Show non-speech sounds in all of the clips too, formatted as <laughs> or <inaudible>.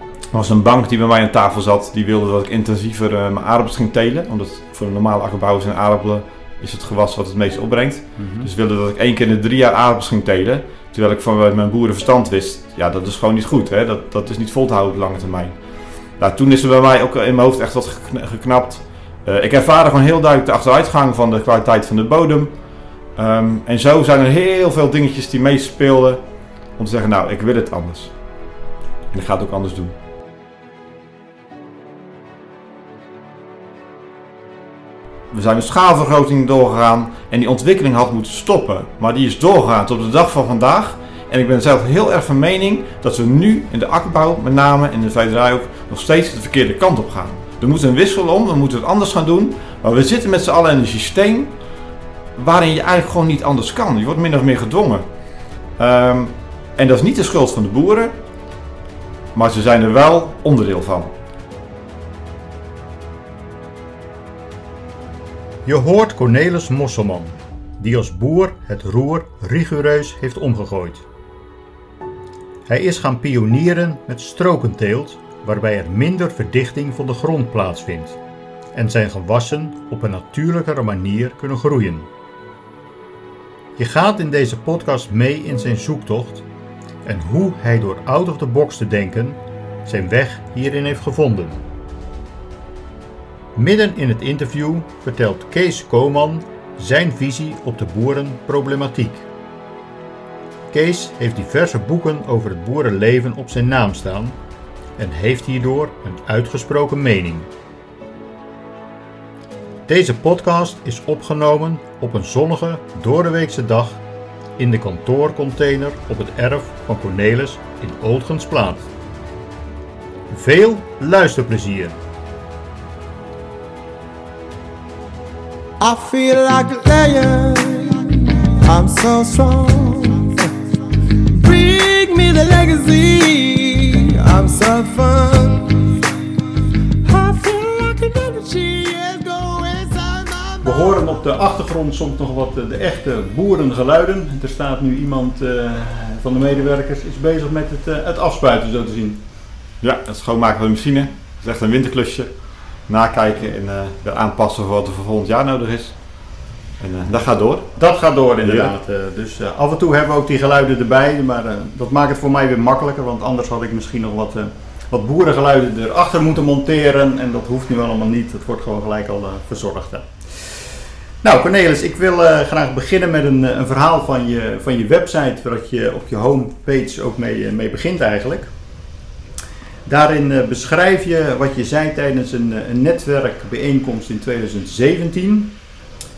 Er was een bank die bij mij aan tafel zat, die wilde dat ik intensiever uh, mijn aardappels ging telen. Omdat voor een normale akkerbouw zijn aardappelen is het gewas wat het meest opbrengt. Mm Dus wilde dat ik één keer in de drie jaar aardappels ging telen. Terwijl ik van mijn boerenverstand wist, ja dat is gewoon niet goed. Hè? Dat, dat is niet vol te houden op lange termijn. Nou, toen is er bij mij ook in mijn hoofd echt wat geknapt. Uh, ik ervaarde gewoon heel duidelijk de achteruitgang van de kwaliteit van de bodem. Um, en zo zijn er heel veel dingetjes die meespeelden om te zeggen, nou, ik wil het anders. En ik ga ook anders doen. We zijn een schaalvergroting doorgegaan en die ontwikkeling had moeten stoppen. Maar die is doorgegaan tot de dag van vandaag. En ik ben zelf heel erg van mening dat we nu in de akkerbouw, met name in de vijverij ook, nog steeds de verkeerde kant op gaan. Er moet een wissel om, we moeten het anders gaan doen. Maar we zitten met z'n allen in een systeem waarin je eigenlijk gewoon niet anders kan. Je wordt min of meer gedwongen. Um, en dat is niet de schuld van de boeren, maar ze zijn er wel onderdeel van. Je hoort Cornelis Mosselman, die als boer het roer rigoureus heeft omgegooid. Hij is gaan pionieren met strokenteelt, waarbij er minder verdichting van de grond plaatsvindt en zijn gewassen op een natuurlijkere manier kunnen groeien. Je gaat in deze podcast mee in zijn zoektocht en hoe hij door out of the box te denken zijn weg hierin heeft gevonden. Midden in het interview vertelt Kees Koman zijn visie op de boerenproblematiek. Kees heeft diverse boeken over het boerenleven op zijn naam staan en heeft hierdoor een uitgesproken mening. Deze podcast is opgenomen op een zonnige, doordeweekse dag in de kantoorcontainer op het erf van Cornelis in Oldgensplaat. Veel luisterplezier! I feel like lion. I'm so strong. Bring me the legacy. I'm so fun. Horen op de achtergrond soms nog wat eh, de echte boerengeluiden. Er staat nu iemand uh, van de medewerkers is bezig met het, uh, het afspuiten, zo te zien. Ja, het schoonmaken van de machine. Het is echt een winterklusje. Nakijken en uh, weer aanpassen voor wat er voor volgend jaar nodig is. En dat gaat door. Dat gaat door inderdaad. Ja. dus af en toe hebben we ook die geluiden erbij. Maar dat maakt het voor mij weer makkelijker. Want anders had ik misschien nog wat, wat boerengeluiden erachter moeten monteren. En dat hoeft nu allemaal niet. Het wordt gewoon gelijk al verzorgd. Nou, Cornelis, ik wil uh, graag beginnen met een, een, verhaal van je, van je website, waar je op je homepage ook mee, mee begint eigenlijk. Daarin beschrijf je wat je zei tijdens een, een netwerkbijeenkomst in 2017.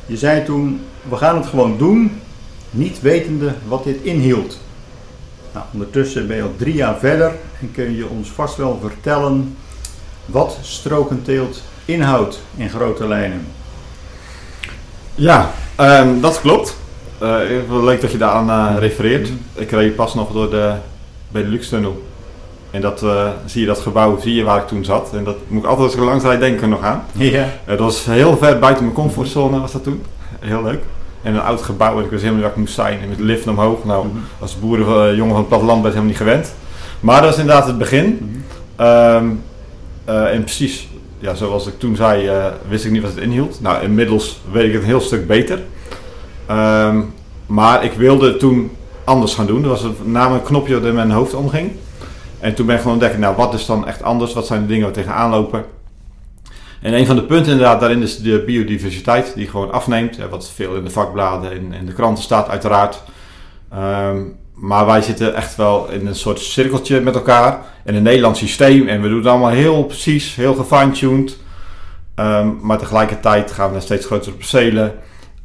Je zei toen, we gaan het gewoon doen, niet wetende wat dit inhield. Nou, ondertussen ben je al drie jaar verder en kun je ons vast wel vertellen wat strokenteelt inhoudt in grote lijnen. Ja, um, dat klopt. Uh, leuk dat je daaraan uh, refereert. Ik reed pas nog door de Benelux-tunnel. En dat, uh, zie je dat gebouw, zie je waar ik toen zat. En dat moet ik altijd als ik langs rijd denken nog aan. Ja. dat was heel ver buiten mijn comfortzone was dat toen. Heel leuk. En een oud gebouw en ik wist helemaal niet waar ik moest zijn. En met lift omhoog. Nou, mhm. als boeren, jongen van het platteland ben ik helemaal niet gewend. Maar dat is inderdaad het begin. Um, en precies ja, zoals ik toen zei, uh, wist ik niet wat het inhield. Nou, inmiddels weet ik het een heel stuk beter. Um, maar ik wilde toen anders gaan doen. Er was een, namelijk een knopje dat in mijn hoofd omging. En toen ben ik gewoon ontdekken, nou wat is dan echt anders? Wat zijn de dingen waar we tegenaan lopen? En een van de punten inderdaad daarin is de biodiversiteit die gewoon afneemt. Wat veel in de vakbladen en in de kranten staat uiteraard. Um, maar wij zitten echt wel in een soort cirkeltje met elkaar. In een Nederlands systeem. En we doen het allemaal heel precies, heel gefine-tuned. Um, maar tegelijkertijd gaan we naar steeds grotere percelen.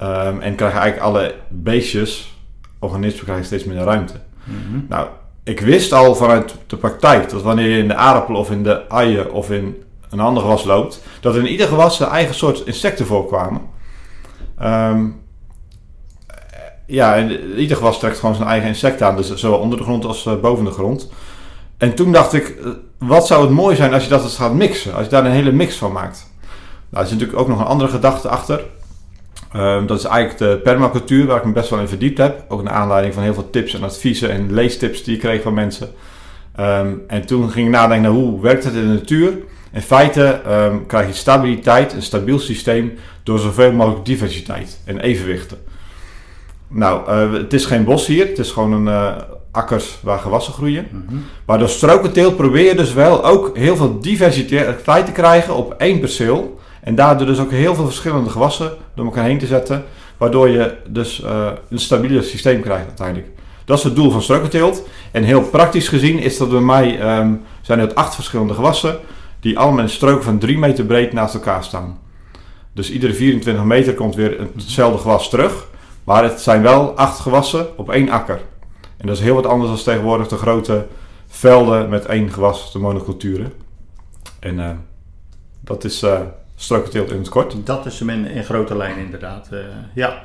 Um, en krijgen eigenlijk alle beestjes, organismen krijgen steeds minder ruimte. Mm Nou, ik wist al vanuit de praktijk dat wanneer je in de aardappel of in de uien of in een ander gewas loopt, dat in ieder gewas zijn eigen soort insecten voorkwamen. Um, ja, en ieder gewas trekt gewoon zijn eigen insect aan. Dus zowel onder de grond als uh, boven de grond. En toen dacht ik, uh, wat zou het mooi zijn als je dat eens gaat mixen. Als je daar een hele mix van maakt. Nou, er is natuurlijk ook nog een andere gedachte achter. Um, dat is eigenlijk de permacultuur, waar ik me best wel in verdiept heb. Ook naar aanleiding van heel veel tips en adviezen en leestips die ik kreeg van mensen. Ehm, en toen ging ik nadenken, hoe werkt het in de natuur? In feite ehm, krijg je stabiliteit, een stabiel systeem, door zoveel mogelijk diversiteit en evenwichten. Nou, eh, het is geen bos hier, het is gewoon een uh, akkers waar gewassen groeien. Maar door strokenteelt probeer je dus wel ook heel veel diversiteit te krijgen op één perceel. En daardoor dus ook heel veel verschillende gewassen door elkaar heen te zetten. Waardoor je dus uh, een stabieler systeem krijgt uiteindelijk. Dat is het doel van strokenteelt. En heel praktisch gezien is dat bij mij, um, zijn het acht verschillende gewassen. Die allemaal een strook van 3 meter breed naast elkaar staan. Dus iedere 24 meter komt weer hetzelfde gewas terug. Maar het zijn wel acht gewassen op één akker. En dat is heel wat anders dan tegenwoordig de grote velden met één gewas, de monoculturen. En uh, dat is uh, strokenteelt in het kort. Dat is hem in, in grote lijnen inderdaad. Uh, ja.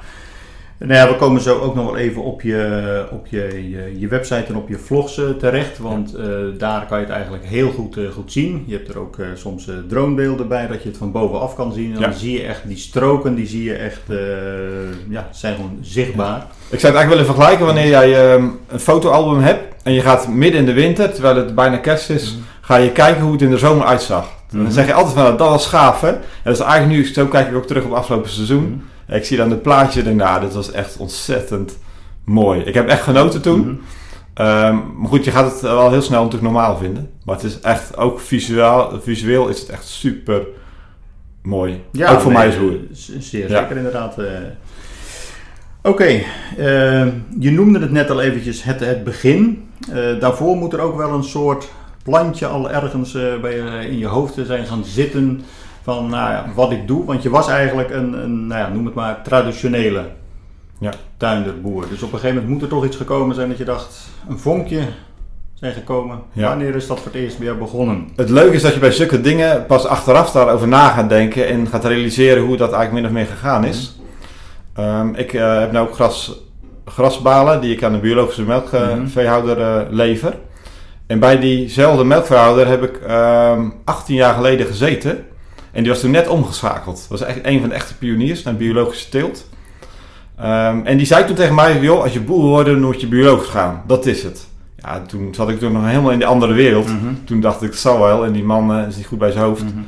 Nou ja, we komen zo ook nog wel even op je, op je, je, je website en op je vlogs uh, terecht. Want uh, daar kan je het eigenlijk heel goed, uh, goed zien. Je hebt er ook soms dronebeelden bij dat je het van bovenaf kan zien. En ja. dan zie je echt die stroken, die zie je echt, ja, zijn gewoon zichtbaar. Ja. Ik zou het eigenlijk willen vergelijken wanneer jij um, een fotoalbum hebt en je gaat midden in de winter, terwijl het bijna kerst is, mm -hmm. ga je kijken hoe het in de zomer uitzag. Mm -hmm. Dan zeg je altijd van dat was gaaf hè. En dat is eigenlijk nu, zo kijk ik ook terug op het afgelopen seizoen. Mm -hmm. Ik zie dan het plaatje en denk, nou, dit was echt ontzettend mooi. Ik heb echt genoten toen. Mm -hmm. um, maar goed, je gaat het wel heel snel natuurlijk normaal vinden. Maar het is echt, ook visueel, visueel is het echt super mooi. Ja, ook voor nee, mij als boer. Zeer ja. zeker inderdaad. Uh, Oké, okay. uh, je noemde het net al eventjes het, het begin. Uh, daarvoor moet er ook wel een soort plantje al ergens uh, bij, in je hoofd zijn gaan zitten van nou ja, wat ik doe. Want je was eigenlijk een, een nou ja, noem het maar, traditionele ja. tuinderboer. Dus op een gegeven moment moet er toch iets gekomen zijn dat je dacht, een vonkje zijn gekomen. Ja. Wanneer is dat voor het eerst weer begonnen? Het leuke is dat je bij zulke dingen pas achteraf daarover na gaat denken en gaat realiseren hoe dat eigenlijk min of meer gegaan is. Mm -hmm. um, ik uh, heb nu ook gras, grasbalen die ik aan de biologische melkveehouder uh, lever. En bij diezelfde melkveehouder heb ik um, 18 jaar geleden gezeten. En die was toen net omgeschakeld. Dat was echt een van de echte pioniers naar biologische teelt. Um, en die zei toen tegen mij, joh, als je boer wordt, dan moet je biologisch gaan. Dat is het. Ja, toen zat ik toen nog helemaal in de andere wereld. Mm -hmm. Toen dacht ik, het zal wel. En die man uh, is niet goed bij zijn hoofd. Mm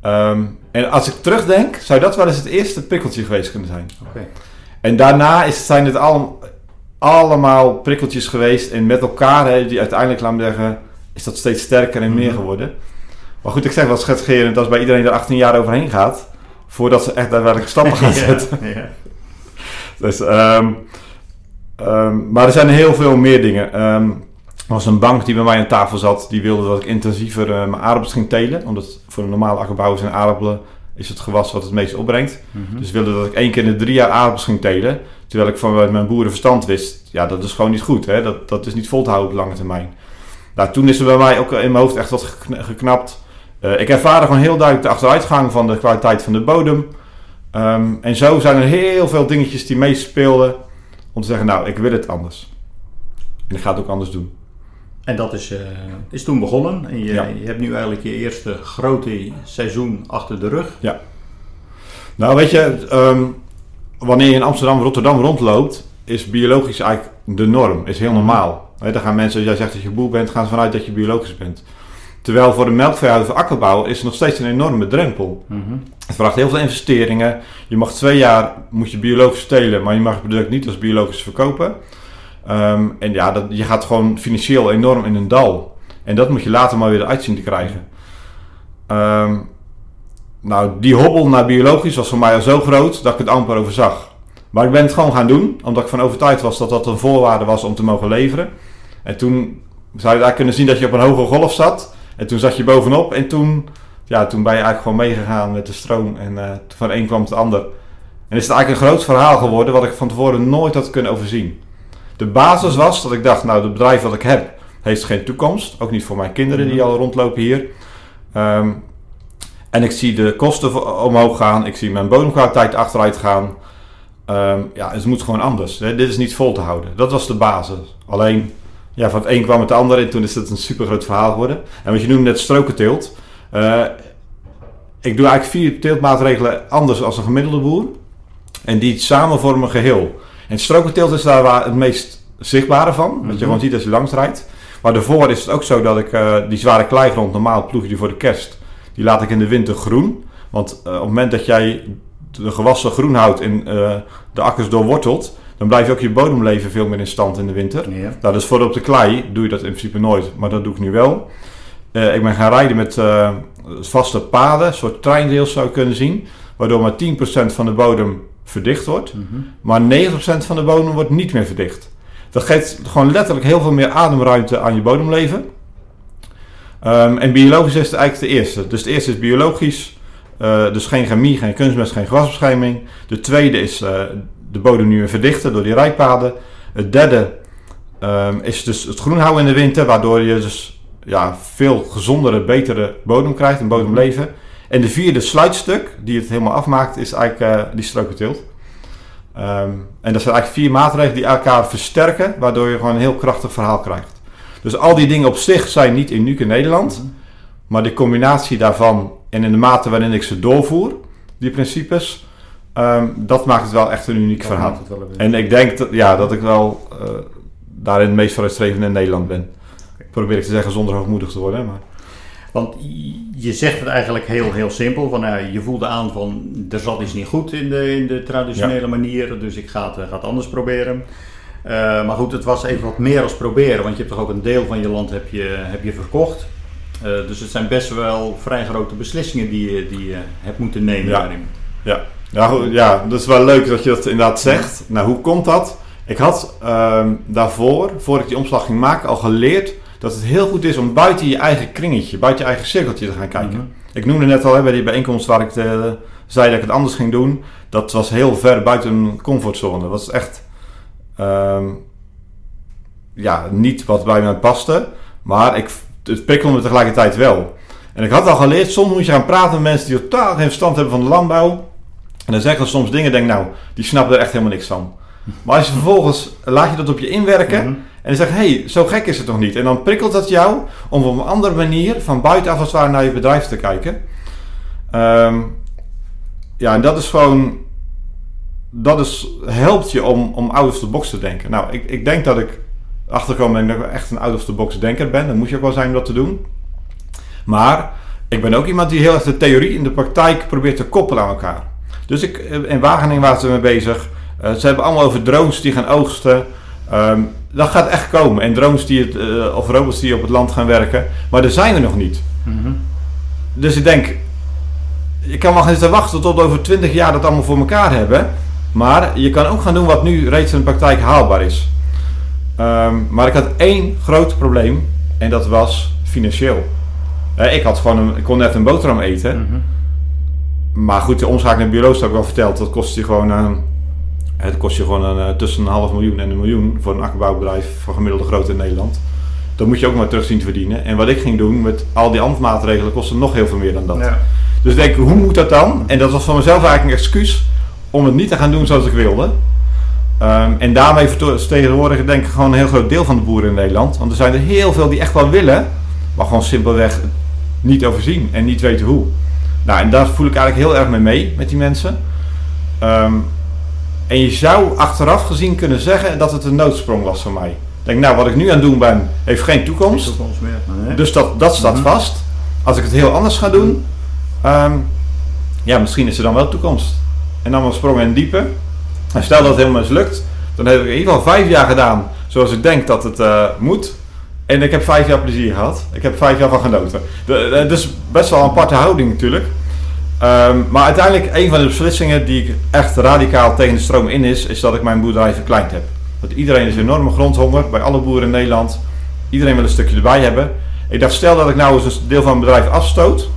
-hmm. um, en als ik terugdenk, zou dat wel eens het eerste prikkeltje geweest kunnen zijn. Okay. En daarna is, zijn het al, allemaal prikkeltjes geweest. En met elkaar, die uiteindelijk, laat me zeggen, is dat steeds sterker en mm -hmm. meer geworden. Maar goed, ik zeg wel schetsgerend als bij iedereen er 18 jaar overheen gaat, voordat ze echt daadwerkelijk stappen gaan <laughs> zetten. ja, ja. Dus, um, um, maar er zijn heel veel meer dingen. Um, er was een bank die bij mij aan tafel zat, die wilde dat ik intensiever uh, mijn aardappels ging telen. Omdat voor een normale akkerbouwer zijn aardappelen is het gewas wat het meest opbrengt. Mm -hmm. Dus wilde dat ik één keer in de drie jaar aardappels ging telen. Terwijl ik van mijn boerenverstand wist, ja dat is gewoon niet goed. Hè? Dat, dat is niet vol te houden op lange termijn. Nou, toen is er bij mij ook in mijn hoofd echt wat geknapt. Uh, ik ervaarde gewoon heel duidelijk de achteruitgang van de kwaliteit van de bodem. Um, en zo zijn er heel veel dingetjes die meespeelden om te zeggen, nou, ik wil het anders. En ik ga het ook anders doen. En dat is, uh, is toen begonnen. En je, ja. je, hebt nu eigenlijk je eerste grote seizoen achter de rug. Ja. Nou, weet je, um, wanneer je in Amsterdam, Rotterdam rondloopt, is biologisch eigenlijk de norm. Is heel normaal. He, dan gaan mensen, als jij zegt dat je boer bent, gaan ze vanuit dat je biologisch bent. Terwijl voor de melkveehouder of akkerbouw is er nog steeds een enorme drempel. Mm -hmm. Het vraagt heel veel investeringen. Je mag twee jaar moet je biologisch telen, maar je mag het product niet als biologisch verkopen. Um, en ja, dat, je gaat gewoon financieel enorm in een dal. En dat moet je later maar weer uitzien te krijgen. Um, nou, die hobbel naar biologisch was voor mij al zo groot dat ik het amper overzag. Maar ik ben het gewoon gaan doen, omdat ik van overtuigd was dat dat een voorwaarde was om te mogen leveren. En toen zou je daar kunnen zien dat je op een hoge golf zat. En toen zat je bovenop en toen, ja, toen ben je eigenlijk gewoon meegegaan met de stroom. En uh, van een kwam het ander. En is het eigenlijk een groot verhaal geworden wat ik van tevoren nooit had kunnen overzien. De basis was dat ik dacht, nou, het bedrijf wat ik heb heeft geen toekomst. Ook niet voor mijn kinderen die al rondlopen hier. Um, en ik zie de kosten omhoog gaan. Ik zie mijn bodemkwaliteit achteruit gaan. Um, ja, het moet gewoon anders. Hè. Dit is niet vol te houden. Dat was de basis. Alleen, ja, van het een kwam het ander en toen is het een super groot verhaal geworden. En wat je noemde net strokenteelt. Uh, ik doe eigenlijk vier teeltmaatregelen anders dan een gemiddelde boer. En die samen vormen een geheel. En strokenteelt is daar waar het meest zichtbare van. Mm -hmm. Wat je gewoon ziet als je langs rijdt. Maar daarvoor is het ook zo dat ik eh, die zware kleigrond, normaal ploeg je die voor de kerst, die laat ik in de winter groen. Want eh, op het moment dat jij de gewassen groen houdt en de akkers doorwortelt, dan blijf je ook je bodemleven veel meer in stand in de winter. Ja. Nou, dus voor op de klei doe je dat in principe nooit, maar dat doe ik nu wel. Eh, ik ben gaan rijden met eh, vaste paden, een soort treinrails zou je kunnen zien, waardoor maar 10% van de bodem verdicht wordt, Mhm. maar 90% van de bodem wordt niet meer verdicht. Dat geeft gewoon letterlijk heel veel meer ademruimte aan je bodemleven. Ehm, en biologisch is het eigenlijk de eerste. Dus de eerste is biologisch, eh, dus geen chemie, geen kunstmest, geen gewasbescherming. De tweede is de bodem nu weer verdichten door die rijpaden. Het derde ehm, is dus het groen houden in de winter, waardoor je dus ja, veel gezondere, betere bodem krijgt, een bodemleven. En de vierde sluitstuk, die het helemaal afmaakt, is eigenlijk eh, die strokenteelt. Ehm, en dat zijn eigenlijk vier maatregelen die elkaar versterken, waardoor je gewoon een heel krachtig verhaal krijgt. Dus al die dingen op zich zijn niet uniek in Nederland, maar de combinatie daarvan en in de mate waarin ik ze doorvoer, die principes, ehm, dat maakt het wel echt een uniek Dat verhaal. En ik denk dat, ja, dat ik wel eh, daarin het meest vooruitstrevend in Nederland ben. Probeer ik te zeggen zonder hoogmoedig te worden. Maar... Want je zegt het eigenlijk heel, heel simpel. Van, nou, je voelde aan van er zat iets niet goed in de, in de traditionele manier. Dus ik ga het, eh, ga het anders proberen. Maar goed, het was even wat meer als proberen. Want je hebt toch ook een deel van je land heb je, heb je verkocht. Dus het zijn best wel vrij grote beslissingen die je, die je hebt moeten nemen Ja. daarin. Ja, goed, ja, dat is wel leuk dat je dat inderdaad zegt. Nou, hoe komt dat? Ik had ehm, daarvoor, voordat ik die omslag ging maken, al geleerd dat het heel goed is om buiten je eigen kringetje, buiten je eigen cirkeltje te gaan kijken. Mhm. Ik noemde net al hè, bij die bijeenkomst waar ik eh, zei dat ik het anders ging doen. Dat was heel ver buiten mijn comfortzone. Dat was echt ehm, ja, niet wat bij mij paste. Maar ik, het prikkelde me tegelijkertijd wel. En ik had al geleerd, soms moet je gaan praten met mensen die totaal geen verstand hebben van de landbouw. En dan zeggen ze soms dingen, denk nou, die snappen er echt helemaal niks van. Maar als je vervolgens, laat je dat op je inwerken. Mhm. En dan zeg je, hé, hey, zo gek is het toch niet? En dan prikkelt dat jou om op een andere manier van buitenaf als het ware naar je bedrijf te kijken. Ehm, ja, en dat is gewoon, dat is, helpt je om, om out of the box te denken. Nou, ik, ik denk dat ik achtergekomen ben dat ik echt een out of the box denker ben. Dat moet je ook wel zijn om dat te doen. Maar ik ben ook iemand die heel erg de theorie en de praktijk probeert te koppelen aan elkaar. Dus ik, eh, in Wageningen waren ze mee bezig. Eh, ze hebben allemaal over drones die gaan oogsten. Ehm, dat gaat echt komen. En drones die het, eh, of robots die op het land gaan werken. Maar daar zijn we nog niet. Mhm. Dus ik denk, je kan wel gaan zitten wachten tot over 20 jaar dat allemaal voor elkaar hebben. Maar je kan ook gaan doen wat nu reeds in de praktijk haalbaar is. Ehm, maar ik had één groot probleem. En dat was financieel. Ik, had gewoon een, ik kon net een boterham eten. Mhm. Maar goed, de omschakeling naar biologisch heb ik wel verteld. Dat kost je gewoon, eh, het kost je gewoon een, eh, tussen een half miljoen en een miljoen voor een akkerbouwbedrijf van gemiddelde grootte in Nederland. Dat moet je ook maar terug zien te verdienen. En wat ik ging doen met al die andere maatregelen kostte nog heel veel meer dan dat. Ja. Dus ik denk, hoe moet dat dan? En dat was voor mezelf eigenlijk een excuus om het niet te gaan doen zoals ik wilde. Ehm, en daarmee verto- vertegenwoordig denk ik gewoon een heel groot deel van de boeren in Nederland. Want er zijn er heel veel die echt wel willen, maar gewoon simpelweg niet overzien en niet weten hoe. Nou, en daar voel ik eigenlijk heel erg mee mee met die mensen. Ehm, en je zou achteraf gezien kunnen zeggen dat het een noodsprong was voor mij. Ik denk, nou, wat ik nu aan het doen ben, heeft geen toekomst. Toekomst meer. Nee. Dus dat, dat staat Mhm. vast. Als ik het heel anders ga doen, ehm, ja, misschien is er dan wel toekomst. En dan een sprong in diepe. En stel dat het helemaal mislukt, dan heb ik in ieder geval vijf jaar gedaan zoals ik denk dat het eh, moet. En ik heb vijf jaar plezier gehad. Ik heb vijf jaar van genoten. Dus best wel een aparte houding natuurlijk. Ehm, maar uiteindelijk, een van de beslissingen die ik echt radicaal tegen de stroom in is, is dat ik mijn boerderij verkleind heb. Want iedereen is enorme grondhonger bij alle boeren in Nederland. Iedereen wil een stukje erbij hebben. Ik dacht, stel dat ik nou eens een deel van mijn bedrijf afstoot,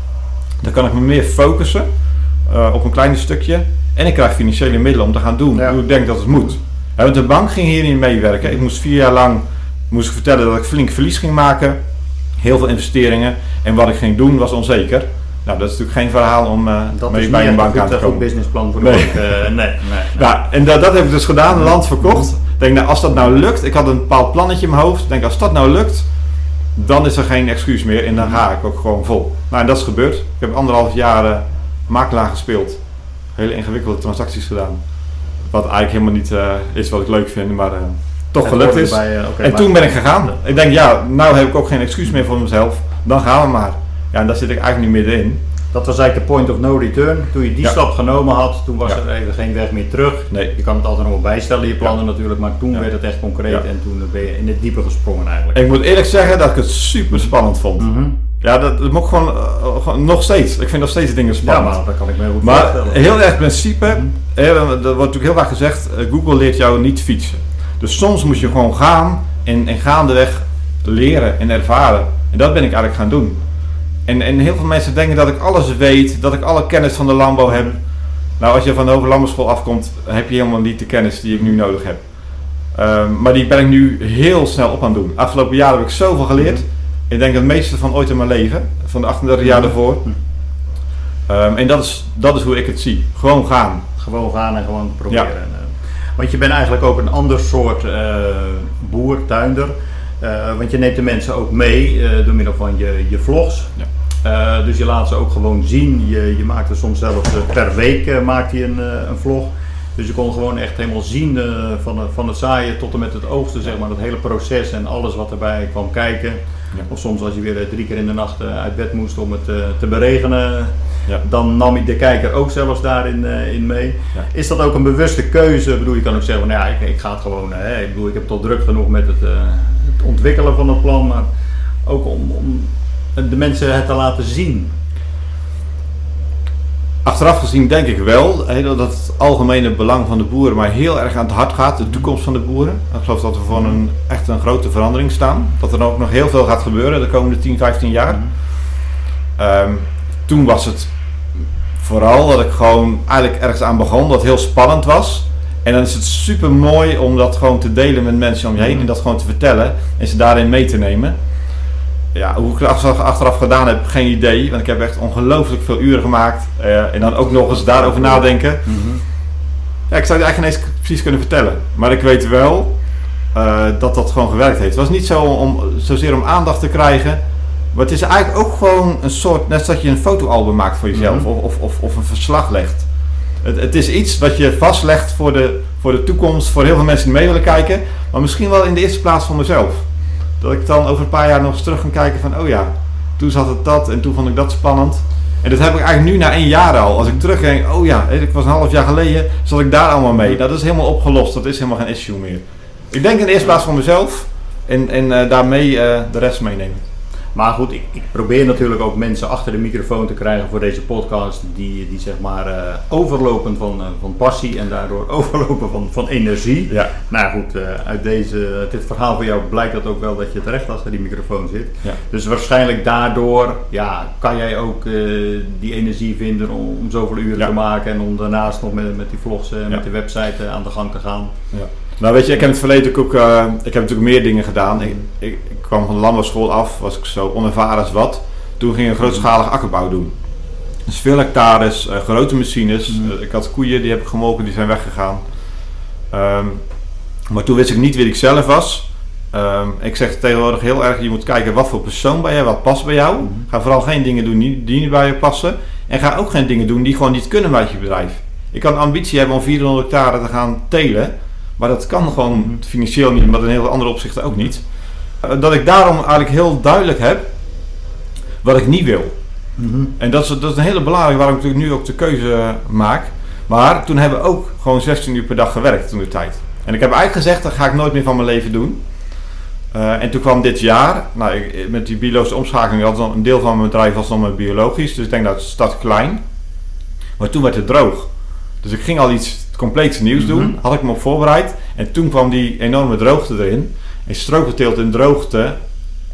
dan kan ik me meer focussen eh, op een kleiner stukje. En ik krijg financiële middelen om te gaan doen Ja. hoe ik denk dat het moet. Want de bank ging hier niet meewerken. Ik moest vier jaar lang moest ik vertellen dat ik flink verlies ging maken. Heel veel investeringen. En wat ik ging doen was onzeker. Nou, dat is natuurlijk geen verhaal om eh, Dat mee is bij een bank aan een te goed komen. businessplan voor Nee. de bank. Eh, nee, nee. Nou, en dat, dat heb ik dus gedaan, land verkocht. Ik denk, nou, als dat nou lukt, ik had een bepaald plannetje in mijn hoofd. Ik denk, als dat nou lukt, dan is er geen excuus meer en dan ga ik ook gewoon vol. Nou, en dat is gebeurd. Ik heb anderhalf jaar eh, makelaar gespeeld. Hele ingewikkelde transacties gedaan. Wat eigenlijk helemaal niet eh, is wat ik leuk vind, maar eh, toch gelukt is. bij, eh, en toen ben ik gegaan. Ik denk, ja, nou heb ik ook geen excuus meer voor mezelf. Dan gaan we maar. Ja, en daar zit ik eigenlijk nu middenin. Dat was eigenlijk de point of no return. Toen je die Ja. stap genomen had, toen was Ja. er even geen weg meer terug. Nee. Je kan het altijd nog wel bijstellen, je plannen natuurlijk, maar toen Ja. werd het echt concreet Ja. en toen ben je in het diepe gesprongen eigenlijk. Ik moet eerlijk zeggen dat ik het super spannend vond. Mhm. Ja, dat, dat moet ik gewoon, eh, gewoon nog steeds. Ik vind nog steeds dingen Ja, spannend. maar dat kan ik me goed Maar heel erg principe, hè, er wordt natuurlijk heel vaak gezegd, eh, Google leert jou niet fietsen. Dus soms moet je gewoon gaan en, en gaandeweg leren en ervaren. En dat ben ik eigenlijk gaan doen. En, en heel veel mensen denken dat ik alles weet, dat ik alle kennis van de landbouw heb. Nou, als je van de Hoge Landbouwschool afkomt, heb je helemaal niet de kennis die ik nu nodig heb. Ehm, maar die ben ik nu heel snel op aan het doen. Afgelopen jaren heb ik zoveel geleerd. Ik denk het meeste van ooit in mijn leven, van de 38 jaar daarvoor. Ehm, en dat is, dat is hoe ik het zie. Gewoon gaan. Gewoon gaan en gewoon proberen. Ja. Want je bent eigenlijk ook een ander soort eh, boer, tuinder. Eh, want je neemt de mensen ook mee eh, door middel van je, je vlogs. Ja. Dus je laat ze ook gewoon zien. Je, je maakt er soms zelfs per week maakt hij een, een vlog. Dus je kon gewoon echt helemaal zien van, het- van het zaaien tot en met het oogsten, zeg maar. Dat hele proces en alles wat erbij kwam kijken. Ja. Of soms als je weer drie keer in de nacht uit bed moest om het te beregenen. Ja. Dan nam ik de kijker ook zelfs daarin eh, in mee. Ja. Is dat ook een bewuste keuze? Ik bedoel, je kan ook zeggen, nou ja, ik, ik ga het gewoon. Hè. Ik bedoel, ik heb toch druk genoeg met het, eh, het ontwikkelen van het plan, maar ook om, om de mensen het te laten zien. Achteraf gezien denk ik wel dat het algemene belang van de boeren mij heel erg aan het hart gaat. De toekomst van de boeren. Ik geloof dat we voor een, echt een grote verandering staan. Dat er ook nog heel veel gaat gebeuren de komende 10, 15 jaar. Ehm, toen was het vooral dat ik gewoon eigenlijk ergens aan begon, dat heel spannend was. En dan is het super mooi om dat gewoon te delen met mensen om je heen en dat gewoon te vertellen en ze daarin mee te nemen. Ja, hoe ik het achteraf, gedaan heb, geen idee, want ik heb echt ongelooflijk veel uren gemaakt eh, en dan ook nog eens daarover nadenken. Ja, ik zou het eigenlijk niet eens precies kunnen vertellen, maar ik weet wel eh, dat dat gewoon gewerkt heeft. Het was niet zo om, zozeer om aandacht te krijgen, maar het is eigenlijk ook gewoon een soort, net zoals je een fotoalbum maakt voor jezelf Mhm. of, of, of, of een verslag legt. Het, het is iets wat je vastlegt voor de, voor de toekomst, voor heel veel mensen die mee willen kijken, maar misschien wel in de eerste plaats voor mezelf. Dat ik dan over een paar jaar nog eens terug kan kijken van, oh ja, toen zat het dat en toen vond ik dat spannend. En dat heb ik eigenlijk nu na één jaar al. Als ik terugdenk, oh ja, ik was een half jaar geleden, zat ik daar allemaal mee. Dat is helemaal opgelost, dat is helemaal geen issue meer. Ik denk in de eerste plaats voor mezelf en, en eh, daarmee eh, de rest meenemen. Maar goed, ik, ik probeer natuurlijk ook mensen achter de microfoon te krijgen voor deze podcast die, die zeg maar eh, overlopen van, eh, van passie en daardoor <laughs> overlopen van, van energie. Ja. Nou goed, eh, uit deze, dit verhaal van jou blijkt dat ook wel dat je terecht achter die microfoon zit. Ja. Dus waarschijnlijk daardoor ja, kan jij ook die energie vinden om, om zoveel uren Ja. te maken en om daarnaast nog met, met die vlogs en met de website aan de gang te gaan. Ja. Nou weet je, ik heb in het verleden ook, ik heb natuurlijk meer dingen gedaan. Ik kwam van de landbouwschool af, was ik zo onervaren als wat. Toen ging ik een grootschalige akkerbouw doen. Dus veel hectares, eh, grote machines. Mm. Eh, ik had koeien, die heb ik gemolken, die zijn weggegaan. Ehm, maar toen wist ik niet wie ik zelf was. Ehm, ik zeg tegenwoordig heel erg, je moet kijken wat voor persoon ben jij, wat past bij jou. Mm. Ga vooral geen dingen doen die, die niet bij je passen. En ga ook geen dingen doen die gewoon niet kunnen bij je bedrijf. Ik kan ambitie hebben om 400 hectare te gaan telen. Maar dat kan gewoon Mhm. financieel niet, maar in heel veel andere opzichten ook niet. Eh, Dat ik daarom eigenlijk heel duidelijk heb wat ik niet wil. En dat is, dat is een hele belangrijke waarom ik natuurlijk nu ook de keuze maak. Maar toen hebben we ook gewoon 16 uur per dag gewerkt toen de tijd. En ik heb eigenlijk gezegd, dat ga ik nooit meer van mijn leven doen. Eh, en toen kwam dit jaar, nou, ik- met die biologische omschakeling, had dan een deel van mijn bedrijf was maar biologisch. Dus ik denk dat het stad klein. Maar toen werd het droog. Dus ik ging al iets compleets nieuws doen, Mhm. had ik me op voorbereid. En toen kwam die enorme droogte erin. En in droogte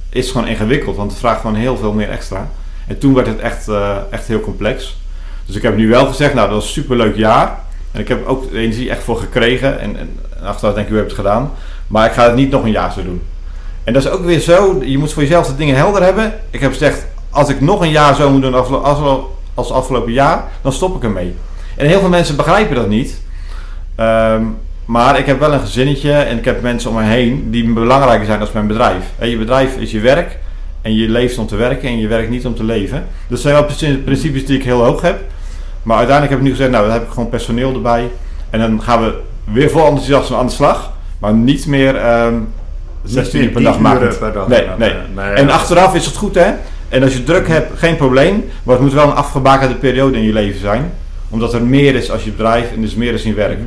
is gewoon ingewikkeld, want het vraagt gewoon heel veel meer extra. En toen werd het echt, eh, echt heel complex. Dus ik heb nu wel gezegd, nou dat was een superleuk jaar. En ik heb ook de energie echt voor gekregen. En, en achteraf denk ik, u hebt het gedaan. Maar ik ga het niet nog een jaar zo doen. En dat is ook weer zo, je moet voor jezelf de dingen helder hebben. Ik heb gezegd, als ik nog een jaar zo moet doen als, als, als afgelopen jaar, dan stop ik ermee. En heel veel mensen begrijpen dat niet. Ehm, maar ik heb wel een gezinnetje en ik heb mensen om me heen die belangrijker zijn dan mijn bedrijf. Hè, je bedrijf is je werk en je leeft om te werken en je werkt niet om te leven. Dat zijn wel princi- principes die ik heel hoog heb. Maar uiteindelijk heb ik nu gezegd, nou dan heb ik gewoon personeel erbij. En dan gaan we weer vol enthousiasme aan de slag. Maar niet meer ehm 16 uur per dag 10 maken. Nee, nee. nee, En achteraf is het goed hè. En als je druk hebt, geen probleem. Maar het moet wel een afgebakende periode in je leven zijn. Omdat er meer is als je bedrijf en dus meer is in werk.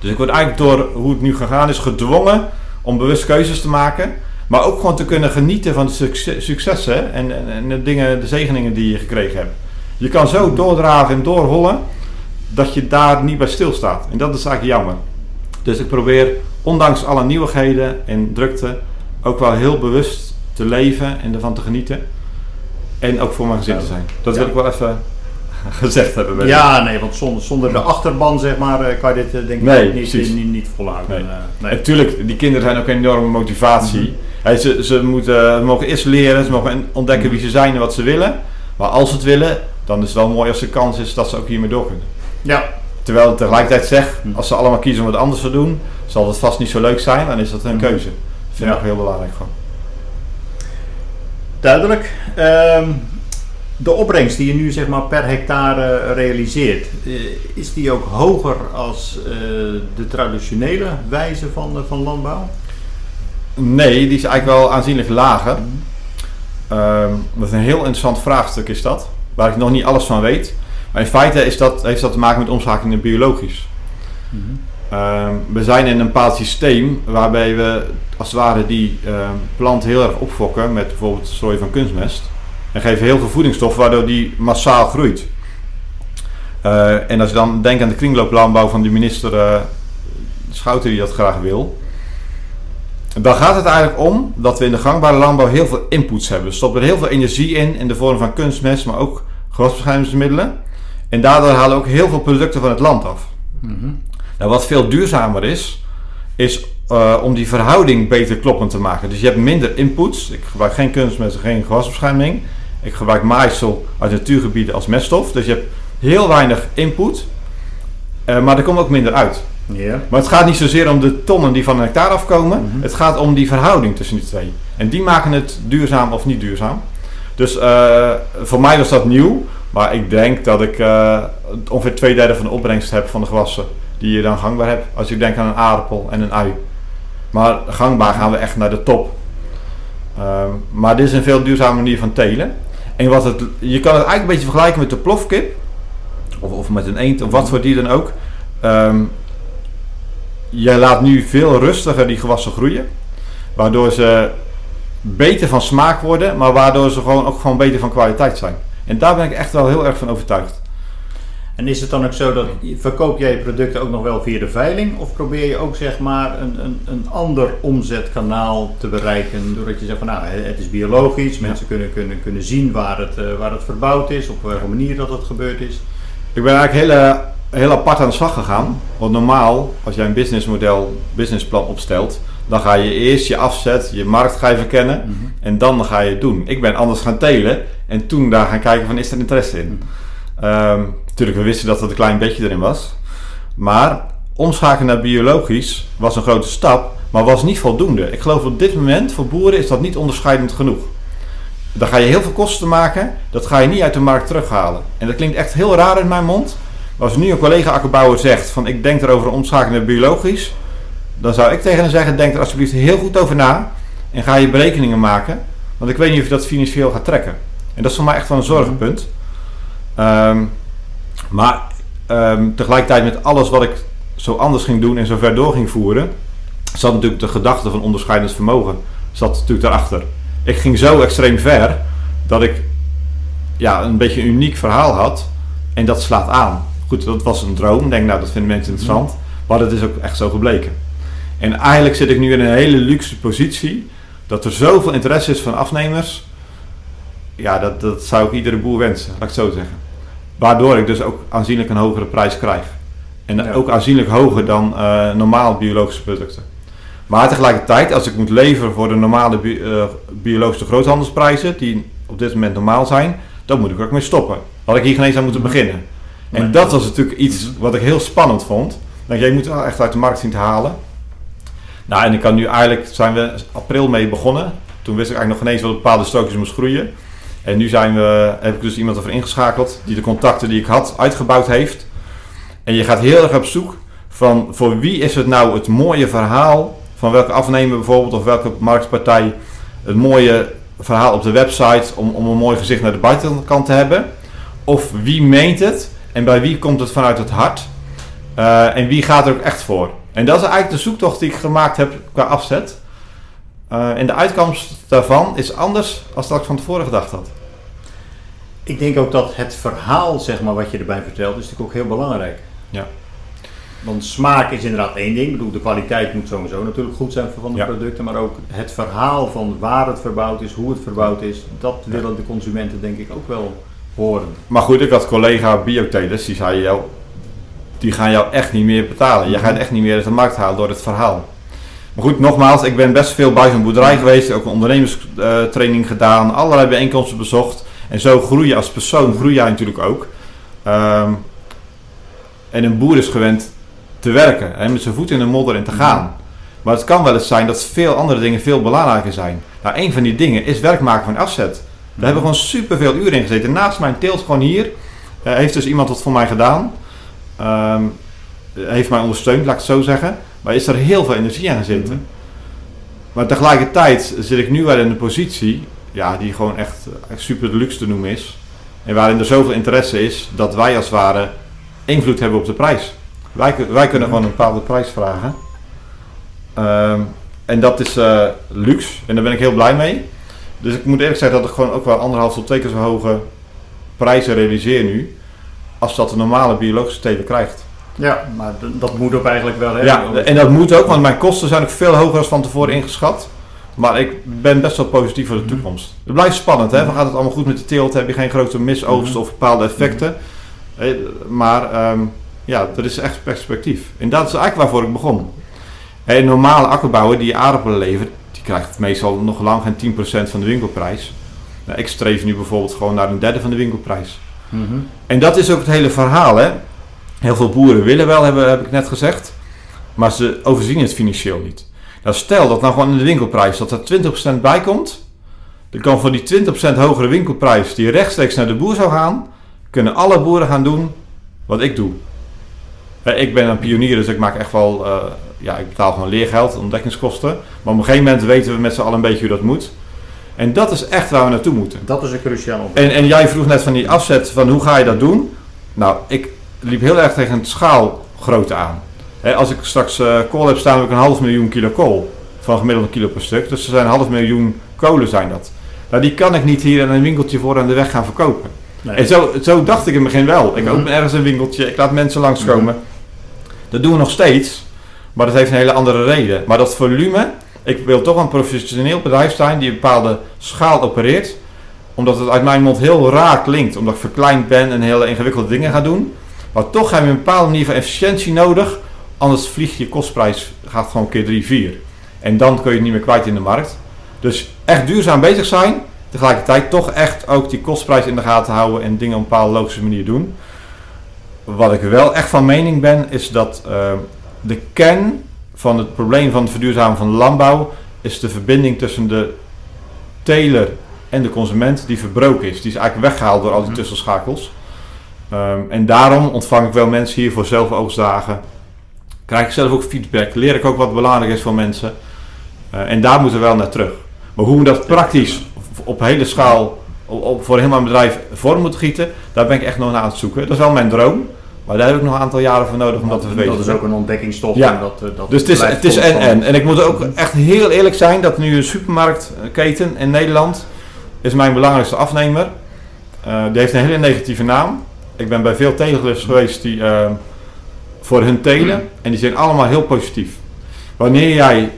Dus ik word eigenlijk door hoe het nu gegaan is gedwongen om bewust keuzes te maken. Maar ook gewoon te kunnen genieten van de succes, successen en, en, en de dingen, de zegeningen die je gekregen hebt. Je kan zo doordraven en doorrollen dat je daar niet bij stilstaat. En dat is eigenlijk jammer. Dus ik probeer, ondanks alle nieuwigheden en drukte, ook wel heel bewust te leven en ervan te genieten. En ook voor mijn gezin te zijn. Dat wil ik wel even <laughs> gezegd hebben. Ja, nee, want zonder, zonder de achterban zeg maar, eh, kan je dit eh, denk ik Nee, niet, precies. niet, niet, niet volhouden. Nee. Eh, nee. En die kinderen zijn ook een enorme motivatie. Hè, ze, ze, moeten, mogen eerst leren, ze mogen ontdekken Mhm. wie ze zijn en wat ze willen. Maar als ze het willen, dan is het wel mooi als er kans is dat ze ook hiermee door kunnen. Ja, Terwijl ik tegelijkertijd zeg, Mhm. als ze allemaal kiezen om wat anders te doen, zal het vast niet zo leuk zijn, dan is dat hun Mhm. keuze. Dat vind ik Ja. ook heel belangrijk gewoon. duidelijk. Ehm, de opbrengst die je nu zeg maar, per hectare realiseert, eh, is die ook hoger als eh, de traditionele wijze van, eh, van landbouw? Nee, die is eigenlijk wel aanzienlijk lager. Ehm, dat is een heel interessant vraagstuk is dat, waar ik nog niet alles van weet. Maar in feite is dat, heeft dat te maken met omschakeling naar biologisch. Mhm. Ehm, we zijn in een bepaald systeem waarbij we als het ware die ehm, plant heel erg opfokken met bijvoorbeeld het strooien van kunstmest. En geven heel veel voedingsstof waardoor die massaal groeit. Eh, en als je dan denkt aan de kringlooplandbouw van de minister eh, Schouten die dat graag wil. Dan gaat het eigenlijk om dat we in de gangbare landbouw heel veel inputs hebben. We stoppen er heel veel energie in, in de vorm van kunstmest, maar ook gewasbeschermingsmiddelen. En daardoor halen we ook heel veel producten van het land af. Mhm. Nou, wat veel duurzamer is, is eh, om die verhouding beter kloppend te maken. Dus je hebt minder inputs. Ik gebruik geen kunstmest en geen gewasbescherming. Ik gebruik maaisel uit natuurgebieden als meststof. Dus je hebt heel weinig input, eh, maar er komt ook minder uit. Ja. Maar het gaat niet zozeer om de tonnen die van een hectare afkomen. Mhm. Het gaat om die verhouding tussen die twee. En die maken het duurzaam of niet duurzaam. Dus eh, voor mij was dat nieuw. Maar ik denk dat ik eh, ongeveer twee derde van de opbrengst heb van de gewassen die je dan gangbaar hebt. Als je denkt aan een aardappel en een ui. Maar gangbaar gaan we echt naar de top. Ehm, maar dit is een veel duurzame manier van telen. En wat het, je kan het eigenlijk een beetje vergelijken met de plofkip. Of, of met een eend, of wat voor dier dan ook. Ehm, je laat nu veel rustiger die gewassen groeien. Waardoor ze beter van smaak worden, maar waardoor ze gewoon ook gewoon beter van kwaliteit zijn. En daar ben ik echt wel heel erg van overtuigd. En is het dan ook zo dat verkoop jij je producten ook nog wel via de veiling? Of probeer je ook zeg maar een, een, een ander omzetkanaal te bereiken? Doordat je zegt van nou het is biologisch, mensen kunnen, kunnen, kunnen zien waar het, eh, waar het verbouwd is, op welke manier dat het gebeurd is. Ik ben eigenlijk heel, heel apart aan de slag gegaan. Want normaal, als jij een businessmodel, businessplan opstelt, dan ga je eerst je afzet, je markt ga je verkennen en dan ga je het doen. Ik ben anders gaan telen en toen daar gaan kijken van is er interesse in. Ehm, natuurlijk, we wisten dat er een klein beetje erin was. Maar omschakelen naar biologisch was een grote stap, maar was niet voldoende. Ik geloof op dit moment voor boeren is dat niet onderscheidend genoeg. Dan ga je heel veel kosten maken, dat ga je niet uit de markt terughalen. En dat klinkt echt heel raar in mijn mond. Maar als nu een collega akkerbouwer zegt van ik denk erover omschakelen naar biologisch, dan zou ik tegen hem zeggen, denk er alsjeblieft heel goed over na en ga je berekeningen maken. Want ik weet niet of je dat financieel gaat trekken. En dat is voor mij echt wel een zorgenpunt. Ehm, maar ehm, tegelijkertijd met alles wat ik zo anders ging doen en zo ver door ging voeren, zat natuurlijk de gedachte van onderscheidend vermogen zat natuurlijk daarachter. Ik ging zo extreem ver dat ik ja, een beetje een uniek verhaal had en dat slaat aan. Goed, dat was een droom. Ik denk, nou, dat vinden mensen interessant. Maar dat is ook echt zo gebleken. En eigenlijk zit ik nu in een hele luxe positie dat er zoveel interesse is van afnemers. Ja, dat, dat zou ik iedere boer wensen, laat ik het zo zeggen. Waardoor ik dus ook aanzienlijk een hogere prijs krijg. En Ja. ook aanzienlijk hoger dan eh, normaal biologische producten. Maar tegelijkertijd, als ik moet leveren voor de normale bi- eh, biologische groothandelsprijzen, die op dit moment normaal zijn, dan moet ik er ook mee stoppen. Had ik hier geen eens aan moeten beginnen. En Nee. dat was natuurlijk iets wat ik heel spannend vond. Dat jij moet wel echt uit de markt zien te halen. Nou, en ik kan nu eigenlijk, zijn we april mee begonnen. Toen wist ik eigenlijk nog geen eens wat bepaalde strookjes moest groeien. En nu zijn we, heb ik dus iemand ervoor ingeschakeld die de contacten die ik had uitgebouwd heeft. En je gaat heel erg op zoek van voor wie is het nou het mooie verhaal van welke afnemer bijvoorbeeld of welke marktpartij het mooie verhaal op de website om, om een mooi gezicht naar de buitenkant te hebben. Of wie meent het en bij wie komt het vanuit het hart. Uh, en wie gaat er ook echt voor. En dat is eigenlijk de zoektocht die ik gemaakt heb qua afzet. Uh, en de uitkomst daarvan is anders dan dat ik van tevoren gedacht had. Ik denk ook dat het verhaal, zeg maar, wat je erbij vertelt, is natuurlijk ook heel belangrijk. Ja. Want smaak is inderdaad één ding. Ik bedoel, de kwaliteit moet sowieso natuurlijk goed zijn van de producten. Maar ook het verhaal van waar het verbouwd is, hoe het verbouwd is. Dat willen de consumenten denk ik ook wel horen. Maar goed, ik had collega biotelers die zeiden jou, die gaan jou echt niet meer betalen. Je gaat echt niet meer uit de markt halen door het verhaal. Maar goed, nogmaals, ik ben best veel bij zo'n boerderij geweest. Ook een ondernemerstraining gedaan. Allerlei bijeenkomsten bezocht. En zo groei je als persoon, groei jij natuurlijk ook. Um, en een boer is gewend te werken. Hè, met zijn voet in de modder en te gaan. Maar het kan wel eens zijn dat veel andere dingen veel belangrijker zijn. Nou, een van die dingen is werk maken van afzet. Daar hebben we gewoon superveel uren in gezeten. Naast mijn teelt gewoon hier uh, heeft dus iemand wat voor mij gedaan. Um, heeft mij ondersteund, laat ik het zo zeggen. Maar is er heel veel energie aan gezeten. Mm Maar tegelijkertijd zit ik nu wel in een positie ja, die gewoon echt, echt super deluxe te noemen is. En waarin er zoveel interesse is dat wij als het ware invloed hebben op de prijs. Wij, wij kunnen gewoon een bepaalde prijs vragen. Um, en dat is uh, luxe en daar ben ik heel blij mee. Dus ik moet eerlijk zeggen dat ik gewoon ook wel anderhalf tot twee keer zo hoge prijzen realiseer nu. Als dat de normale biologische teler krijgt. Ja, maar dat moet ook eigenlijk wel. Hè? Ja, en dat moet ook, want mijn kosten zijn ook veel hoger dan van tevoren ingeschat. Maar ik ben best wel positief voor de mhm. toekomst. Het blijft spannend, hè? Dan gaat het allemaal goed met de teelt, heb je geen grote misoogst mhm. of bepaalde effecten. Maar um, ja, er is echt perspectief. En dat is eigenlijk waarvoor ik begon. Een normale akkerbouwer die aardappelen levert, die krijgt meestal nog lang geen 10% van de winkelprijs. Nou, ik streef nu bijvoorbeeld gewoon naar een derde van de winkelprijs. En dat is ook het hele verhaal. Hè? Heel veel boeren willen wel, hebben, heb ik net gezegd. Maar ze overzien het financieel niet. Nou, stel dat nou gewoon in de winkelprijs dat er 20% bij komt. Dan kan voor die 20% hogere winkelprijs die rechtstreeks naar de boer zou gaan, kunnen alle boeren gaan doen wat ik doe. Eh, ik ben een pionier, dus ik maak echt wel, uh, ja, ik betaal gewoon leergeld, ontdekkingskosten. Maar op een gegeven moment weten we met z'n allen een beetje hoe dat moet. En dat is echt waar we naartoe moeten. Dat is een cruciaal en, en jij vroeg net van die afzet, van hoe ga je dat doen? Nou, ik liep heel erg tegen het schaalgrootte aan. Als ik straks uh, kool heb staan, heb ik een half miljoen kilo kool. Van gemiddelde kilo per stuk. Dus er zijn een half miljoen kolen zijn dat. Nou, die kan ik niet hier in een winkeltje voor aan de weg gaan verkopen. Nee. En zo, zo dacht ik in het begin wel. Ik mhm. open ergens een winkeltje, ik laat mensen langskomen. Mm Dat doen we nog steeds, maar dat heeft een hele andere reden. Maar dat volume, ik wil toch een professioneel bedrijf zijn die een bepaalde schaal opereert. Omdat het uit mijn mond heel raar klinkt, omdat ik verkleind ben en hele ingewikkelde dingen ga doen. Maar toch heb je een bepaalde manier van efficiëntie nodig, anders vliegt je kostprijs gaat gewoon keer 3, 4. En dan kun je het niet meer kwijt in de markt. Dus echt duurzaam bezig zijn, tegelijkertijd toch echt ook die kostprijs in de gaten houden en dingen op een bepaalde logische manier doen. Wat ik wel echt van mening ben, is dat uh, de kern van het probleem van het verduurzamen van de landbouw is de verbinding tussen de teler en de consument die verbroken is. Die is eigenlijk weggehaald door al die mhm. tussenschakels. Um, en daarom ontvang ik wel mensen hier voor zelfoogstdagen. Krijg ik zelf ook feedback, leer ik ook wat belangrijk is voor mensen. Uh, en daar moeten we wel naar terug. Maar hoe we dat praktisch op hele schaal op, voor helemaal een bedrijf vorm moet gieten, daar ben ik echt nog naar aan het zoeken. Dat is wel mijn droom. Maar daar heb ik nog een aantal jaren voor nodig om dat, te weten. Dat is ook een ontdekkingstocht. Ja. Dat, eh, dat dus het is, het is en en. En ik moet ook echt heel eerlijk zijn dat nu een supermarktketen in Nederland is mijn belangrijkste afnemer. Uh, die heeft een hele negatieve naam. Ik ben bij veel tegelers geweest die uh, voor hun telen en die zijn allemaal heel positief. Wanneer jij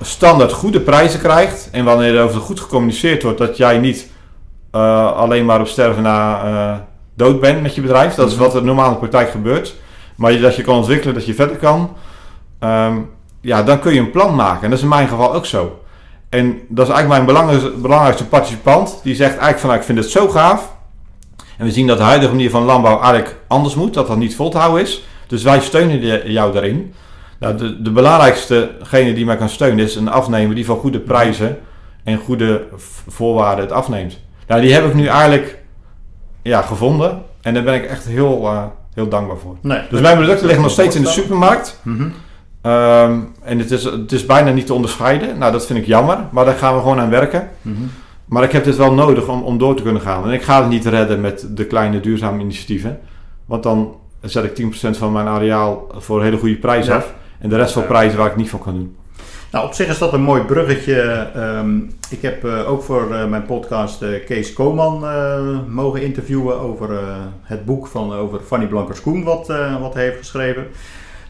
standaard goede prijzen krijgt en wanneer er over goed gecommuniceerd wordt dat jij niet uh, alleen maar op sterven na uh, dood bent met je bedrijf, dat is mhm. wat er normaal in de praktijk gebeurt, maar dat je kan ontwikkelen, dat je verder kan, um, ja, dan kun je een plan maken. En dat is in mijn geval ook zo. En dat is eigenlijk mijn belangrijkste, belangrijkste participant, die zegt eigenlijk van, nou, ik vind het zo gaaf. En we zien dat de huidige manier van landbouw eigenlijk anders moet, dat dat niet vol te houden is. Dus wij steunen jou daarin. Nou, de, de belangrijkstegene die mij kan steunen is een afnemer die van goede prijzen en goede voorwaarden het afneemt. Nou, die heb ik nu eigenlijk ja, gevonden en daar ben ik echt heel, uh, heel dankbaar voor. Nee. Dus mijn producten liggen nog steeds in de supermarkt. Mhm. Ehm, en het is, het is bijna niet te onderscheiden. Nou, dat vind ik jammer, maar daar gaan we gewoon aan werken. Mhm. Maar ik heb dit wel nodig om, om door te kunnen gaan. En ik ga het niet redden met de kleine duurzame initiatieven. Want dan zet ik 10% van mijn areaal voor een hele goede prijs Ja. af. En de rest voor prijzen waar ik niet voor kan doen. Nou, op zich is dat een mooi bruggetje. Ehm, ik heb eh, ook voor eh, mijn podcast eh, Kees Koman mogen interviewen over het boek van over Fanny Blankers-Koen wat, wat hij heeft geschreven.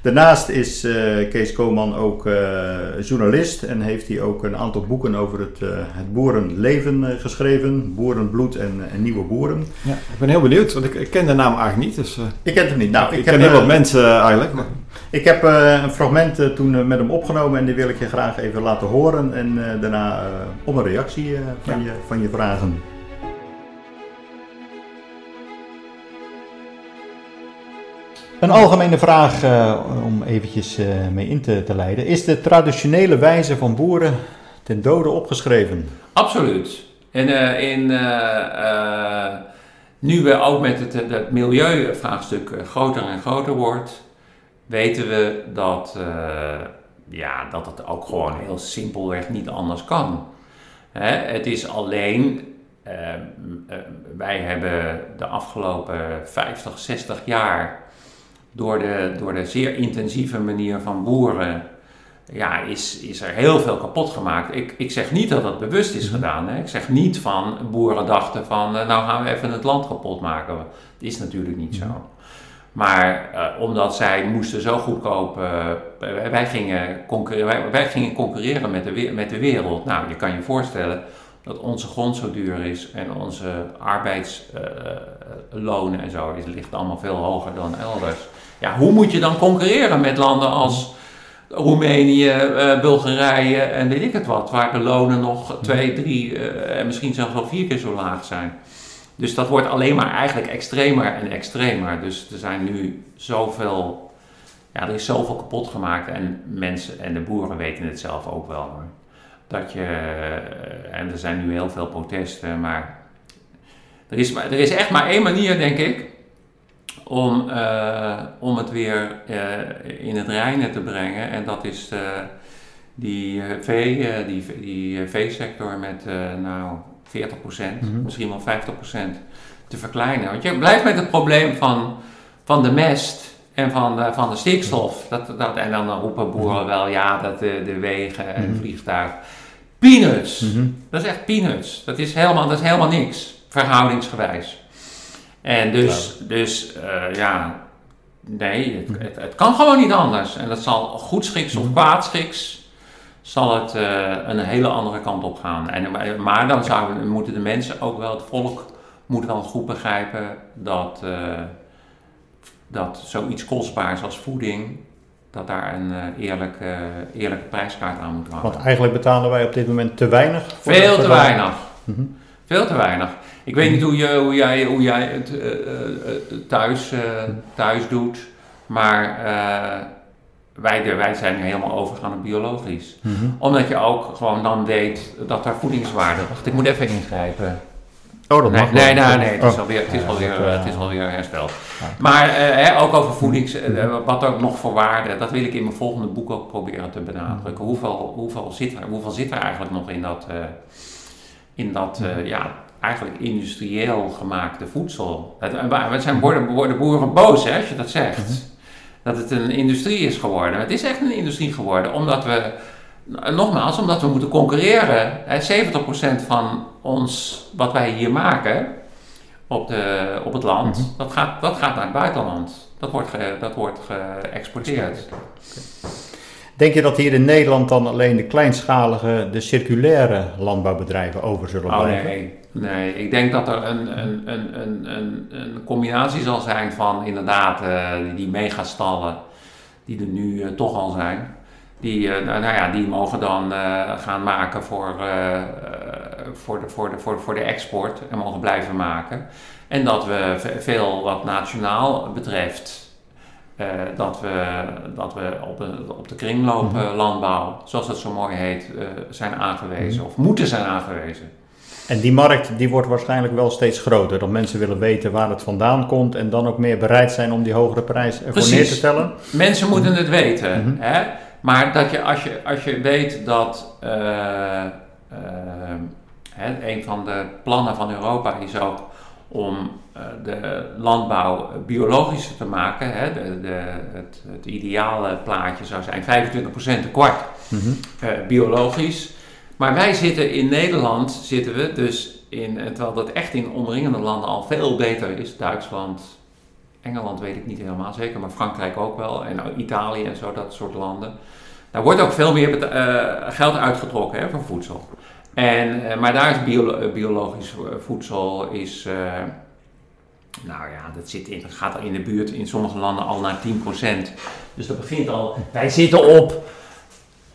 Daarnaast is eh, Kees Koman ook eh, journalist en heeft hij ook een aantal boeken over het, eh, het boerenleven geschreven. Boerenbloed en, en nieuwe boeren. Ja, ik ben heel benieuwd, want ik, ik ken de naam eigenlijk niet. Dus, Ik ken hem niet. Nou, ik, ik, ken heb, heel wat mensen eigenlijk. maar- Ik heb eh, een fragment toen met hem opgenomen en die wil ik je graag even laten horen. En daarna om een reactie van, Ja. je, van je vragen. Een algemene vraag eh, om eventjes eh, mee in te, te leiden. Is de traditionele wijze van boeren ten dode opgeschreven? Absoluut. En eh, in, nu we ook met het, milieuvraagstuk groter en groter wordt, weten we dat, ja, dat het ook gewoon heel simpelweg niet anders kan. Hè? Het is alleen, wij hebben de afgelopen 50, 60 jaar door de, door de zeer intensieve manier van boeren ja, is, is er heel veel kapot gemaakt. Ik, ik zeg niet dat dat bewust is gedaan. Hè. Ik zeg niet van boeren dachten van eh, nou gaan we even het land kapot maken. Dat is natuurlijk niet zo. Maar eh, omdat zij moesten zo goedkoop, eh, wij, gingen concurreren, wij, wij gingen concurreren met de, met de wereld. Nou, je kan je voorstellen dat onze grond zo duur is en onze arbeidslonen en zo, is, ligt allemaal veel hoger dan elders. Ja, hoe moet je dan concurreren met landen als Roemenië, eh, Bulgarije en weet ik het wat, waar de lonen nog twee, drie eh, en misschien zelfs wel vier keer zo laag zijn. Dus dat wordt alleen maar eigenlijk extremer en extremer. Dus er zijn nu zoveel, ja, er is zoveel kapot gemaakt en mensen en de boeren weten het zelf ook wel. Hoor. Dat je, eh, en er zijn nu heel veel protesten, maar er is, maar- er is echt maar één manier, denk ik, om, eh, om het weer eh, in het reinen te brengen. En dat is eh, die, vee, die, die veesector met nou 40%, Mhm. misschien wel 50% te verkleinen. Want je blijft met het probleem van, van de mest en van de, van de stikstof. Dat, dat, en dan roepen boeren wel, ja, dat de, de wegen en Mhm. vliegtuigen. Peanuts! Mhm. Dat is echt peanuts. Dat is helemaal, dat is helemaal niks, verhoudingsgewijs. En dus, dus eh, ja, nee, het, het, het kan gewoon niet anders. En dat zal goedschiks of kwaadschiks, zal het eh, een hele andere kant op gaan. En, maar- dan zouden, moeten de mensen ook wel, het volk moet wel goed begrijpen dat, eh, dat zoiets kostbaars als voeding, dat daar een eerlijke, eerlijke prijskaart aan moet hangen. Want eigenlijk betalen wij op dit moment te weinig. voor Veel voor te weinig. Mhm. Veel te weinig. Ik weet niet hoe, je, hoe, jij, hoe jij het eh, eh, eh, thuis, eh, thuis doet, maar eh, wij, wij zijn nu helemaal overgegaan op biologisch. Mhm. Omdat je ook gewoon dan weet dat er voedingswaarde... Wacht, ik moet even ingrijpen. Oh, dat Nee, mag nee, nee, nee, het is Oh. alweer, het is alweer, dat, het is alweer hersteld. Maar eh, hè, ook over voedings... eh, wat ook nog voor waarde, dat wil ik in mijn volgende boek ook proberen te benadrukken. Hoeveel, hoeveel, zit, er, hoeveel zit er eigenlijk nog in dat, eh, in dat eh, ja, eigenlijk industrieel gemaakte voedsel? Het, we zijn worden, worden boeren boos hè, als je dat zegt. Dat het een industrie is geworden. Het is echt een industrie geworden, omdat we... Nogmaals, omdat we moeten concurreren. Hè, 70% van ons, wat wij hier maken op, de, op het land, Mhm. dat, gaat, dat gaat naar het buitenland. Dat wordt, ge, dat wordt geëxporteerd. Denk je dat hier in Nederland dan alleen de kleinschalige, de circulaire landbouwbedrijven over zullen Oh blijven? nee, nee. Ik denk dat er een, een, een, een, een, een combinatie zal zijn van inderdaad eh, die megastallen, die er nu eh, toch al zijn. Die, eh, nou, nou ja, die mogen dan gaan maken voor, voor, de, voor, de, voor, de, voor de export en mogen blijven maken. En dat we ve- veel wat nationaal betreft, dat we, dat we op, de, op de kringlooplandbouw, zoals dat zo mooi heet, zijn aangewezen of moeten zijn aangewezen. En die markt die wordt waarschijnlijk wel steeds groter. Dat mensen willen weten waar het vandaan komt en dan ook meer bereid zijn om die hogere prijs ervoor Precies. neer te stellen. Mensen moeten het weten. Mhm. hè? Maar dat je, als, je, als je weet dat eh, eh, hè, een van de plannen van Europa is ook om eh, de landbouw biologischer te maken. Hè? De, de, het, het ideale plaatje zou zijn 25% tekort Mhm. eh, biologisch. Maar wij zitten in Nederland, zitten we dus in, eh, terwijl dat echt in omringende landen al veel beter is. Duitsland, Engeland weet ik niet helemaal zeker, maar Frankrijk ook wel. En nou, Italië en zo, dat soort landen. Daar wordt ook veel meer eh, geld uitgetrokken hè, voor voedsel. En, eh, maar daar is biolo- eh, biologisch vo- voedsel is, eh, nou ja, dat, zit in, dat gaat al in de buurt in sommige landen al naar 10%. Dus dat begint al, wij zitten op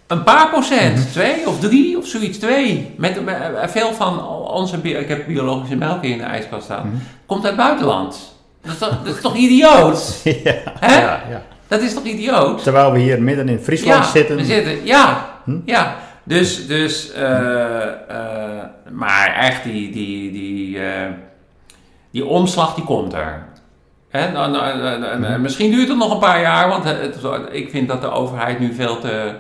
een paar procent, twee of drie of zoiets, twee. Met, met- eh, veel van onze, ik heb biologische melk hier in de ijskast staan, Mhm. komt uit het buitenland. Dat is toch, dat is toch idioot? <laughs> ja, Hè? ja, ja. Dat is toch idioot? Terwijl we hier midden in Friesland ja, zitten. we zitten. Ja, Hm? ja. Dus, dus eh, eh, maar echt die, die, die, die omslag die komt er. Hè, dan- dan- dan- Mhm. Misschien duurt het nog een paar jaar, want het- ik vind dat de overheid nu veel te,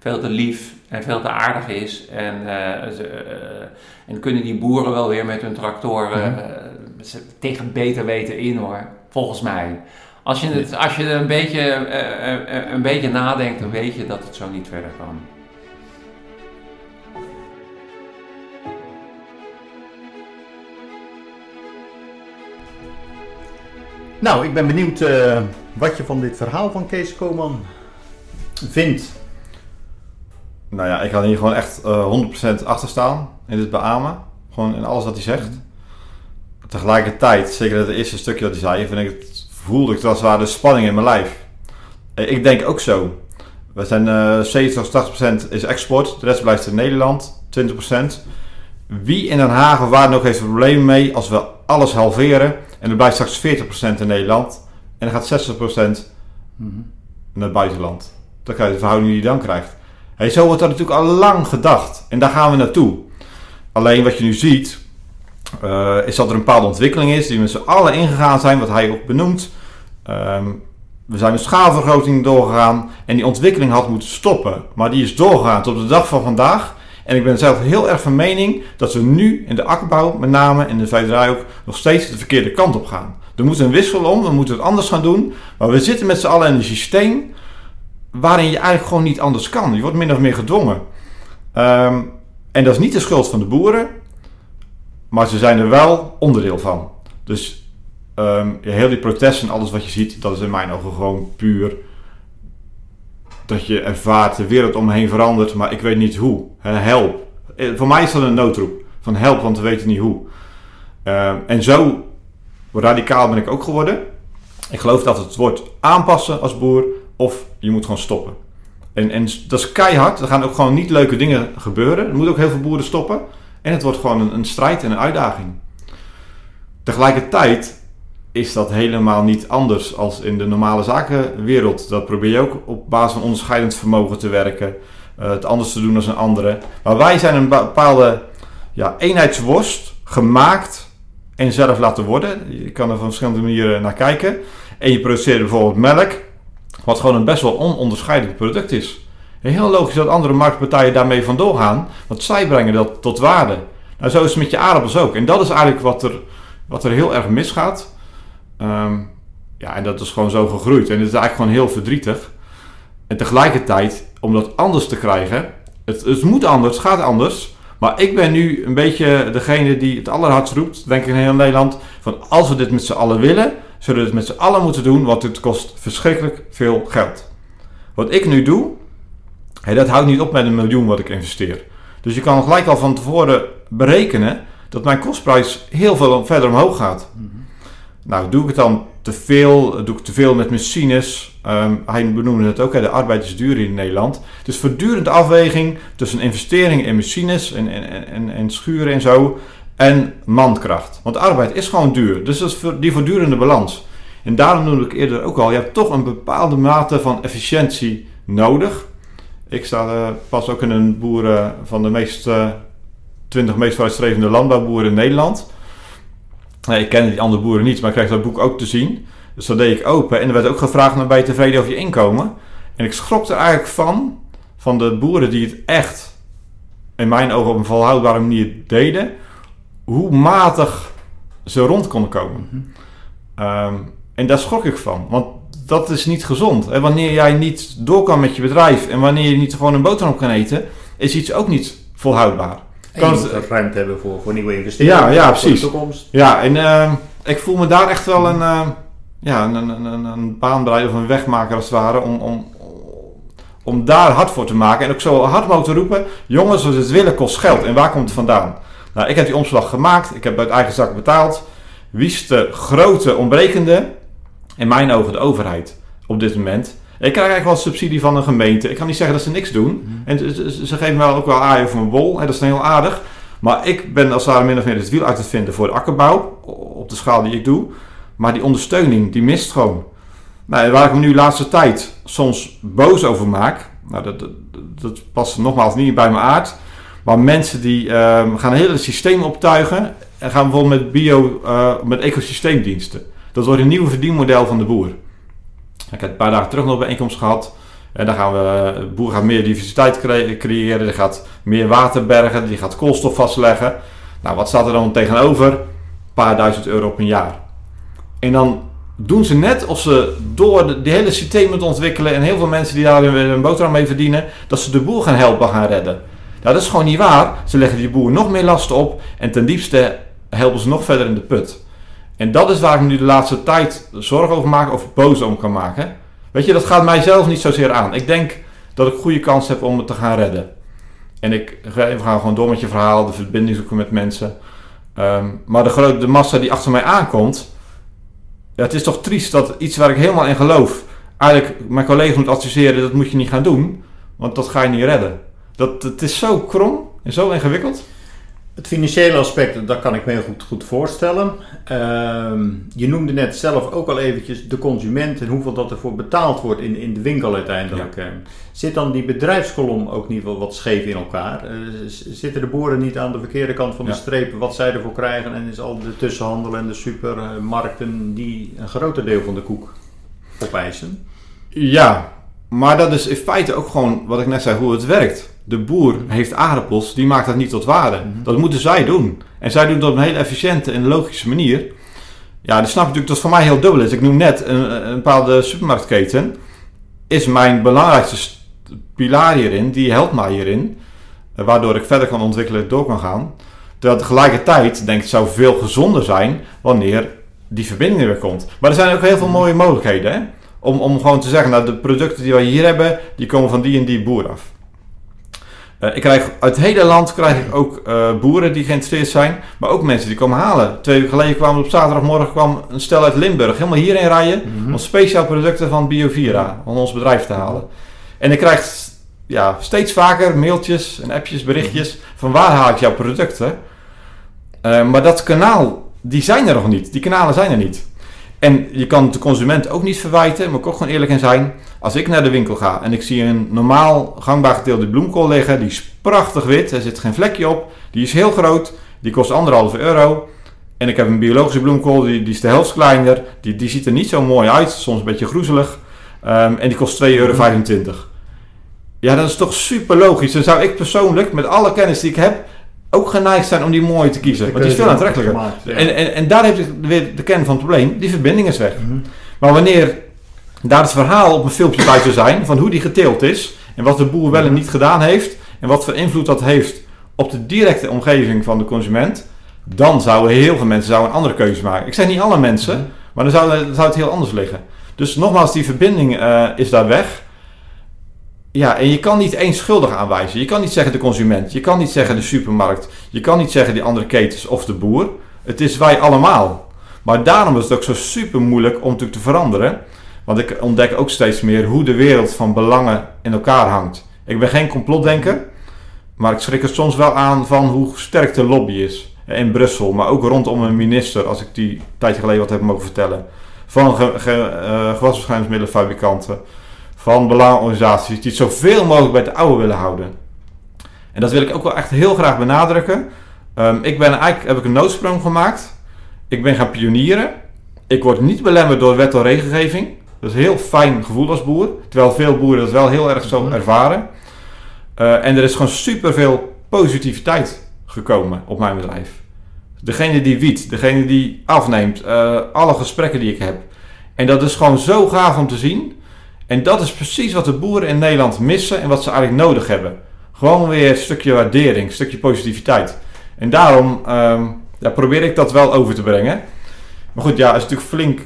veel te lief en veel te aardig is. En, eh, ze, eh, en kunnen die boeren wel weer met hun tractoren Mhm. eh, tegen beter weten in hoor, volgens mij. Als je, het, als je er een beetje, een beetje nadenkt, dan weet je dat het zo niet verder kan. Nou, ik ben benieuwd wat je van dit verhaal van Kees Koman vindt. Nou ja, ik kan hier gewoon echt eh 100% achter staan in dit beamen. Gewoon in alles wat hij zegt. Tegelijkertijd, zeker het eerste stukje dat hij zei, vind ik het, voelde ik als het ware de spanning in mijn lijf. Eh, Ik denk ook zo. We zijn eh 70 tot 80% is export, de rest blijft in Nederland, 20%. Wie in Den Haag of waar dan ook heeft er problemen mee als we alles halveren en er blijft straks 40% in Nederland en dan gaat 60% naar het buitenland. Dan krijg je de verhouding die je dan krijgt. Hey, zo wordt dat natuurlijk al lang gedacht. En daar gaan we naartoe. Alleen wat je nu ziet, eh, is dat er een bepaalde ontwikkeling is die we met z'n allen ingegaan zijn, wat hij ook benoemt. Ehm, we zijn met schaalvergroting doorgegaan en die ontwikkeling had moeten stoppen. Maar die is doorgegaan tot de dag van vandaag. En ik ben zelf heel erg van mening dat we nu in de akkerbouw, met name in de vijverij ook, nog steeds de verkeerde kant op gaan. Er moet een wissel om, we moeten het anders gaan doen. Maar we zitten met z'n allen in een systeem waarin je eigenlijk gewoon niet anders kan. Je wordt min of meer gedwongen. Ehm, en dat is niet de schuld van de boeren, maar ze zijn er wel onderdeel van. Dus ehm, heel die protesten en alles wat je ziet, dat is in mijn ogen gewoon puur dat je ervaart de wereld om heen verandert, maar ik weet niet hoe. Help. Eh, Voor mij is dat een noodroep van help, want we weten niet hoe. Ehm, en zo radicaal ben ik ook geworden. Ik geloof dat het wordt aanpassen als boer of je moet gewoon stoppen. En, en dat is keihard. Er gaan ook gewoon niet leuke dingen gebeuren. Er moeten ook heel veel boeren stoppen. En het wordt gewoon een, een strijd en een uitdaging. Tegelijkertijd is dat helemaal niet anders als in de normale zakenwereld. Dat probeer je ook op basis van onderscheidend vermogen te werken. eh, het anders te doen dan een andere. Maar wij zijn een bepaalde ja, eenheidsworst gemaakt en zelf laten worden. Je kan er van verschillende manieren naar kijken. En je produceert bijvoorbeeld melk, wat gewoon een best wel ononderscheidelijk product is. Heel logisch dat andere marktpartijen daarmee vandoor gaan, want zij brengen dat tot waarde. Nou, zo is het met je aardappels ook. En dat is eigenlijk wat er, wat er heel erg misgaat. Ehm, ja, en dat is gewoon zo gegroeid. En het is eigenlijk gewoon heel verdrietig. En tegelijkertijd, om dat anders te krijgen, het, het moet anders, het gaat anders. Maar ik ben nu een beetje degene die het allerhardst roept, denk ik in heel Nederland, van als we dit met z'n allen willen, zullen we het met z'n allen moeten doen, want het kost verschrikkelijk veel geld. Wat ik nu doe, dat houdt niet op met een miljoen wat ik investeer. Dus je kan gelijk al van tevoren berekenen dat mijn kostprijs heel veel verder omhoog gaat. Nou, doe ik het dan te veel? Doe ik te veel met machines? Ehm, hij benoemde het ook, hè, de arbeid is duur in Nederland. Dus voortdurend afweging tussen investeringen in machines en, en, en, en schuren en zo en mankracht. Want arbeid is gewoon duur. Dus dat is die voortdurende balans. En daarom noemde ik eerder ook al, je hebt toch een bepaalde mate van efficiëntie nodig. Ik sta eh, pas ook in een boeren van de meest eh, 20 meest vooruitstrevende landbouwboeren in Nederland. Nee, ik ken die andere boeren niet, maar ik kreeg dat boek ook te zien. Dus dat deed ik open. En er werd ook gevraagd naar ben je tevreden over je inkomen. En ik schrok er eigenlijk van, van de boeren die het echt, in mijn ogen op een volhoudbare manier deden, hoe matig ze rond konden komen. Ehm, en daar schrok ik van, want dat is niet gezond. En wanneer jij niet door kan met je bedrijf en wanneer je niet gewoon een boterham kan eten, is iets ook niet volhoudbaar. En Kan het- ruimte hebben voor, voor nieuwe investeringen. Ja, ja, precies. de toekomst. Ja, en ehm, ik voel me daar echt wel een, ehm, ja, een, een, een, een baanbereider of een wegmaker als het ware. Om, om, om daar hard voor te maken. En ook zo hard mogelijk te roepen. Jongens, als het willen kost geld. En waar komt het vandaan? Nou, ik heb die omslag gemaakt. Ik heb uit eigen zak betaald. Wie is de grote ontbrekende? In mijn ogen de overheid op dit moment. Ik krijg eigenlijk wel subsidie van een gemeente. Ik kan niet zeggen dat ze niks doen. En ze- geven me wel ook wel aaien voor mijn bol. En dat is heel aardig. Maar ik ben als het ware min of meer het wiel uit te vinden voor de akkerbouw. Op de schaal die ik doe. Maar die ondersteuning, die mist gewoon. Nou, waar ik me nu de laatste tijd soms boos over maak. Nou, dat, dat, dat past nogmaals niet bij mijn aard. Maar mensen die ehm, gaan een hele systeem optuigen. En gaan bijvoorbeeld met bio, eh, met ecosysteemdiensten. Dat wordt een nieuw verdienmodel van de boer. Ik heb een paar dagen terug nog een bijeenkomst gehad. En dan gaan we, de boer gaat meer diversiteit cre- creëren. Die gaat meer water bergen. Die gaat koolstof vastleggen. Nou, wat staat er dan tegenover? Een paar duizend euro op een jaar. En dan doen ze net of ze door de, hele systeem moeten ontwikkelen. En heel veel mensen die daar hun boterham mee verdienen. Dat ze de boer gaan helpen gaan redden. Dat is gewoon niet waar. Ze leggen die boer nog meer lasten op. En ten diepste helpen ze nog verder in de put. En dat is waar ik nu de laatste tijd zorgen over maak. Of boos om kan maken. Weet je, dat gaat mij zelf niet zozeer aan. Ik denk dat ik goede kans heb om het te gaan redden. En ik ga gaan gewoon door met je verhaal, de verbinding zoeken met mensen. Ehm, maar de, grote, de massa die achter mij aankomt. Ja, het is toch triest dat iets waar ik helemaal in geloof. Eigenlijk mijn collega's moet adviseren, dat moet je niet gaan doen. Want dat ga je niet redden. Dat, het is zo krom en zo ingewikkeld. Het financiële aspect, dat kan ik me heel goed, goed voorstellen. Ehm, je noemde net zelf ook al eventjes de consument en hoeveel dat ervoor betaald wordt in, in de winkel uiteindelijk. Eh, Zit dan die bedrijfskolom ook niet wel wat scheef in elkaar? Eh, zitten de boeren niet aan de verkeerde kant van de Ja. streep wat zij ervoor krijgen en is al de tussenhandel en de supermarkten die een groter deel van de koek opeisen? Ja, maar dat is in feite ook gewoon wat ik net zei, hoe het werkt. De boer heeft aardappels, die maakt dat niet tot waarde. Mhm. Dat moeten zij doen. En zij doen dat op een hele efficiënte en logische manier. Ja, dan snap je natuurlijk dat het voor mij heel dubbel is. Ik noem net een, een bepaalde supermarktketen. Is mijn belangrijkste st- pilaar hierin. Die helpt mij hierin. eh, Waardoor ik verder kan ontwikkelen en door kan gaan. Terwijl tegelijkertijd denk ik het zou veel gezonder zijn wanneer die verbinding er weer komt. Maar er zijn ook heel veel mooie mogelijkheden. Hè? Om, om gewoon te zeggen, nou, de producten die wij hier hebben, die komen van die en die boer af. Eh, ik krijg, uit het hele land krijg ik ook eh, boeren die geïnteresseerd zijn, maar ook mensen die komen halen. Twee weken geleden kwam op zaterdagmorgen kwam een stel uit Limburg helemaal hierheen rijden om speciaal producten van Biovira van ons bedrijf te halen. En ik krijg ja, steeds vaker mailtjes en appjes, berichtjes van waar haal ik jouw producten. Eh, maar dat kanaal, die zijn er nog niet. Die kanalen zijn er niet. En je kan de consument ook niet verwijten, moet ik ook gewoon eerlijk in zijn. Als ik naar de winkel ga en ik zie een normaal gangbaar geteelde bloemkool liggen, die is prachtig wit, er zit geen vlekje op, die is heel groot, die kost anderhalve euro. En ik heb een biologische bloemkool, die, die is de helft kleiner, die, die ziet er niet zo mooi uit, soms een beetje groezelig. Ehm, en die kost 2,25 euro. Ja, dat is toch super logisch. Dan zou ik persoonlijk, met alle kennis die ik heb, ook geneigd zijn om die mooi te kiezen. Want die is veel aantrekkelijker. En, en, en daar heb je weer de kern van het probleem. Die verbinding is weg. Mhm. Maar wanneer daar het verhaal op een filmpje bij zou zijn van hoe die geteeld is en wat de boer wel en niet gedaan heeft en wat voor invloed dat heeft op de directe omgeving van de consument, dan zouden heel veel mensen zouden een andere keuze maken. Ik zeg niet alle mensen, maar dan zou, dan zou het heel anders liggen. Dus nogmaals, die verbinding eh, is daar weg. Ja, en je kan niet één schuldig aanwijzen. Je kan niet zeggen de consument. Je kan niet zeggen de supermarkt. Je kan niet zeggen die andere ketens of de boer. Het is wij allemaal. Maar daarom is het ook zo super moeilijk om natuurlijk te veranderen. Want ik ontdek ook steeds meer hoe de wereld van belangen in elkaar hangt. Ik ben geen complotdenker. Maar ik schrik er soms wel aan van hoe sterk de lobby is. In Brussel, maar ook rondom een minister, als ik die een tijdje geleden wat heb mogen vertellen. Van ge, ge, eh, gewasbeschermingsmiddelenfabrikanten van belangenorganisaties die het zoveel mogelijk bij het oude willen houden. En dat wil ik ook wel echt heel graag benadrukken. Ehm, ik ben eigenlijk, heb ik een noodsprong gemaakt. Ik ben gaan pionieren. Ik word niet belemmerd door wet of regelgeving. Dat is een heel fijn gevoel als boer. Terwijl veel boeren dat wel heel erg zo ervaren. Uh, en er is gewoon superveel positiviteit gekomen op mijn bedrijf. Degene die wiet, degene die afneemt, uh, alle gesprekken die ik heb. En dat is gewoon zo gaaf om te zien. En dat is precies wat de boeren in Nederland missen en wat ze eigenlijk nodig hebben. Gewoon weer een stukje waardering, een stukje positiviteit. En daarom ja, probeer ik dat wel over te brengen. Maar goed, ja, als je natuurlijk flink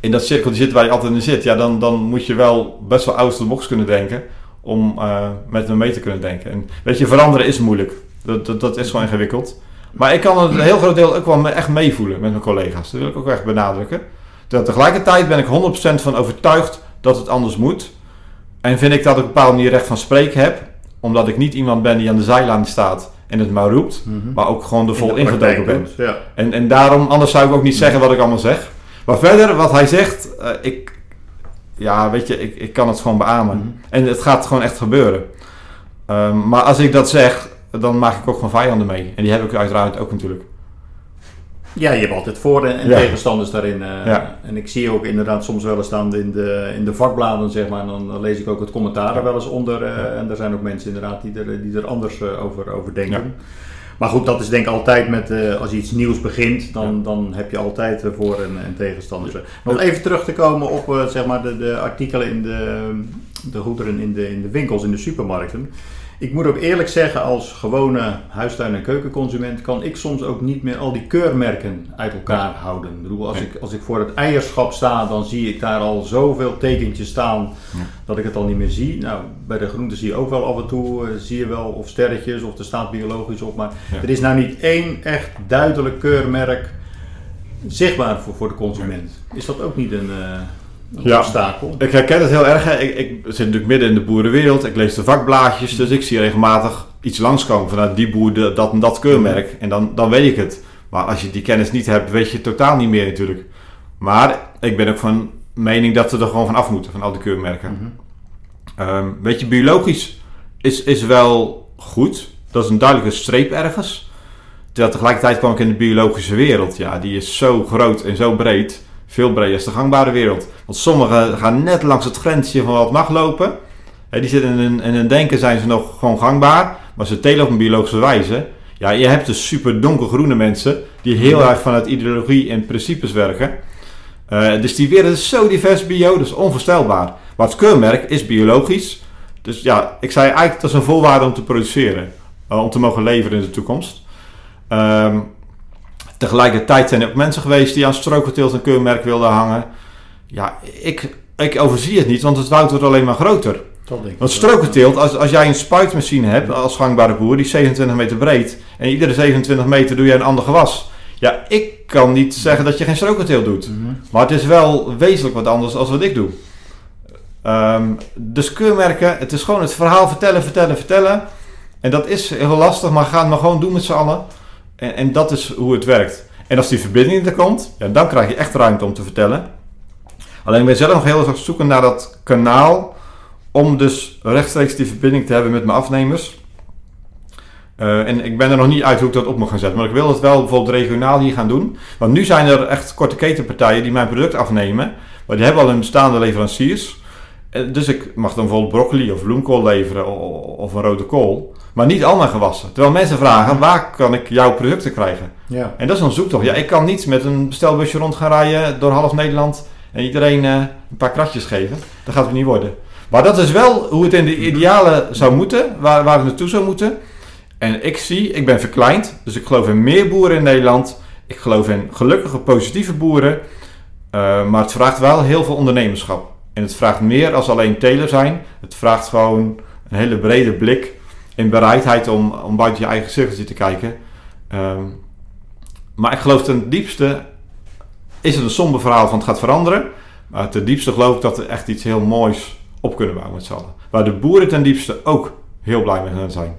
in dat cirkel zit waar je altijd in zit, ja, dan, dan moet je wel best wel out of the box kunnen denken om uh, met me mee te kunnen denken. En weet je, veranderen is moeilijk. Dat, dat, dat is gewoon ingewikkeld. Maar ik kan het een heel groot deel ook wel echt meevoelen met mijn collega's. Dat wil ik ook echt benadrukken. tegelijkertijd ben ik 100% van overtuigd dat het anders moet. En vind ik dat ik op een bepaalde manier recht van spreken heb. Omdat ik niet iemand ben die aan de zijlijn staat en het maar roept. Mm -hmm. Maar ook gewoon er vol in ingedoken ben. Ja. En, en daarom, anders zou ik ook niet zeggen wat ik allemaal zeg. Maar verder, wat hij zegt, uh, ik, ja, weet je, ik, ik kan het gewoon beamen. Mm -hmm. En het gaat gewoon echt gebeuren. Um, maar als ik dat zeg, dan maak ik ook gewoon vijanden mee. En die heb ik uiteraard ook natuurlijk. Ja, je hebt altijd voor- en, ja. tegenstanders daarin. Uh, ja. En ik zie ook inderdaad soms wel eens staan in de, in de vakbladen, zeg maar. En dan lees ik ook het commentaar er wel eens onder. Uh, ja. En er zijn ook mensen inderdaad die er, die er anders uh, over, over denken. Maar goed, dat is denk ik altijd met, als je iets nieuws begint, dan, dan heb je altijd voor- en, en tegenstanders. Nog even terug te komen op zeg maar de, de artikelen in de, de goederen in de, in de winkels, in de supermarkten. Ik moet ook eerlijk zeggen, als gewone huistuin- en keukenconsument kan ik soms ook niet meer al die keurmerken uit elkaar ja. houden. Ik bedoel, als, ik, als ik voor het eierschap sta, dan zie ik daar al zoveel tekentjes staan ja. dat ik het al niet meer zie. Nou, bij de groenten zie je ook wel af en toe, uh, zie je wel of sterretjes of er staat biologisch op. Maar er is nou niet één echt duidelijk keurmerk zichtbaar voor, voor de consument. Is dat ook niet een... Uh, ja, obstakel. ik herken het heel erg. Ik, ik, zit natuurlijk midden in de boerenwereld. Ik lees de vakblaadjes, dus ik zie regelmatig iets langskomen vanuit die boer de, dat en dat keurmerk. En dan, dan weet ik het. Maar als je die kennis niet hebt, weet je het totaal niet meer natuurlijk. Maar ik ben ook van mening dat we er gewoon van af moeten, van al die keurmerken. Mm -hmm. um, weet je, biologisch is, is wel goed. Dat is een duidelijke streep ergens. Terwijl tegelijkertijd kwam ik in de biologische wereld. Ja, die is zo groot en zo breed veel breder is de gangbare wereld. Want sommigen gaan net langs het grensje van wat mag lopen. He, die zitten in hun, in hun denken zijn ze nog gewoon gangbaar. Maar ze telen op een biologische wijze. Ja, je hebt dus super donkergroene mensen die heel erg vanuit ideologie en principes werken. Uh, dus die wereld is zo divers bio, dus onvoorstelbaar. Maar het keurmerk is biologisch. Dus ja, ik zei eigenlijk dat is een volwaarde om te produceren. Uh, om te mogen leveren in de toekomst. Um, Tegelijkertijd zijn er ook mensen geweest die aan strookgeteeld een keurmerk wilden hangen. Ja, ik, ik overzie het niet, want het woud wordt alleen maar groter. Want strookgeteeld, als, als jij een spuitmachine hebt als gangbare boer, die is 27 meter breed. En iedere 27 meter doe je een ander gewas. Ja, ik kan niet zeggen dat je geen strookgeteeld doet. Mm -hmm. Maar het is wel wezenlijk wat anders dan wat ik doe. Um, dus keurmerken, het is gewoon het verhaal vertellen, vertellen, vertellen. En dat is heel lastig, maar ga het maar gewoon doen met z'n allen. En, en dat is hoe het werkt. En als die verbinding er komt, ja, dan krijg je echt ruimte om te vertellen. Alleen ik ben zelf nog heel erg zoeken naar dat kanaal om dus rechtstreeks die verbinding te hebben met mijn afnemers. Uh, en ik ben er nog niet uit hoe ik dat op moet gaan zetten. Maar ik wil het wel bijvoorbeeld regionaal hier gaan doen. Want nu zijn er echt korte ketenpartijen die mijn product afnemen. Maar die hebben al een bestaande leveranciers. Dus ik mag dan bijvoorbeeld broccoli of bloemkool leveren of een rode kool. Maar niet al mijn gewassen. Terwijl mensen vragen, waar kan ik jouw producten krijgen? Ja. En dat is een zoektocht. Ja, ik kan niet met een bestelbusje rond gaan rijden door half Nederland en iedereen uh, een paar kratjes geven. Dat gaat het niet worden. Maar dat is wel hoe het in de ideale zou moeten, waar, waar het naartoe zou moeten. En ik zie, ik ben verkleind, dus ik geloof in meer boeren in Nederland. Ik geloof in gelukkige, positieve boeren. Uh, maar het vraagt wel heel veel ondernemerschap. En het vraagt meer als alleen teler zijn. Het vraagt gewoon een hele brede blik en bereidheid om, om buiten je eigen cirkeltje te kijken. Um, maar ik geloof ten diepste is het een somber verhaal van het gaat veranderen. Maar ten diepste geloof ik dat we echt iets heel moois op kunnen bouwen met z'n allen. Waar de boeren ten diepste ook heel blij mee gaan zijn.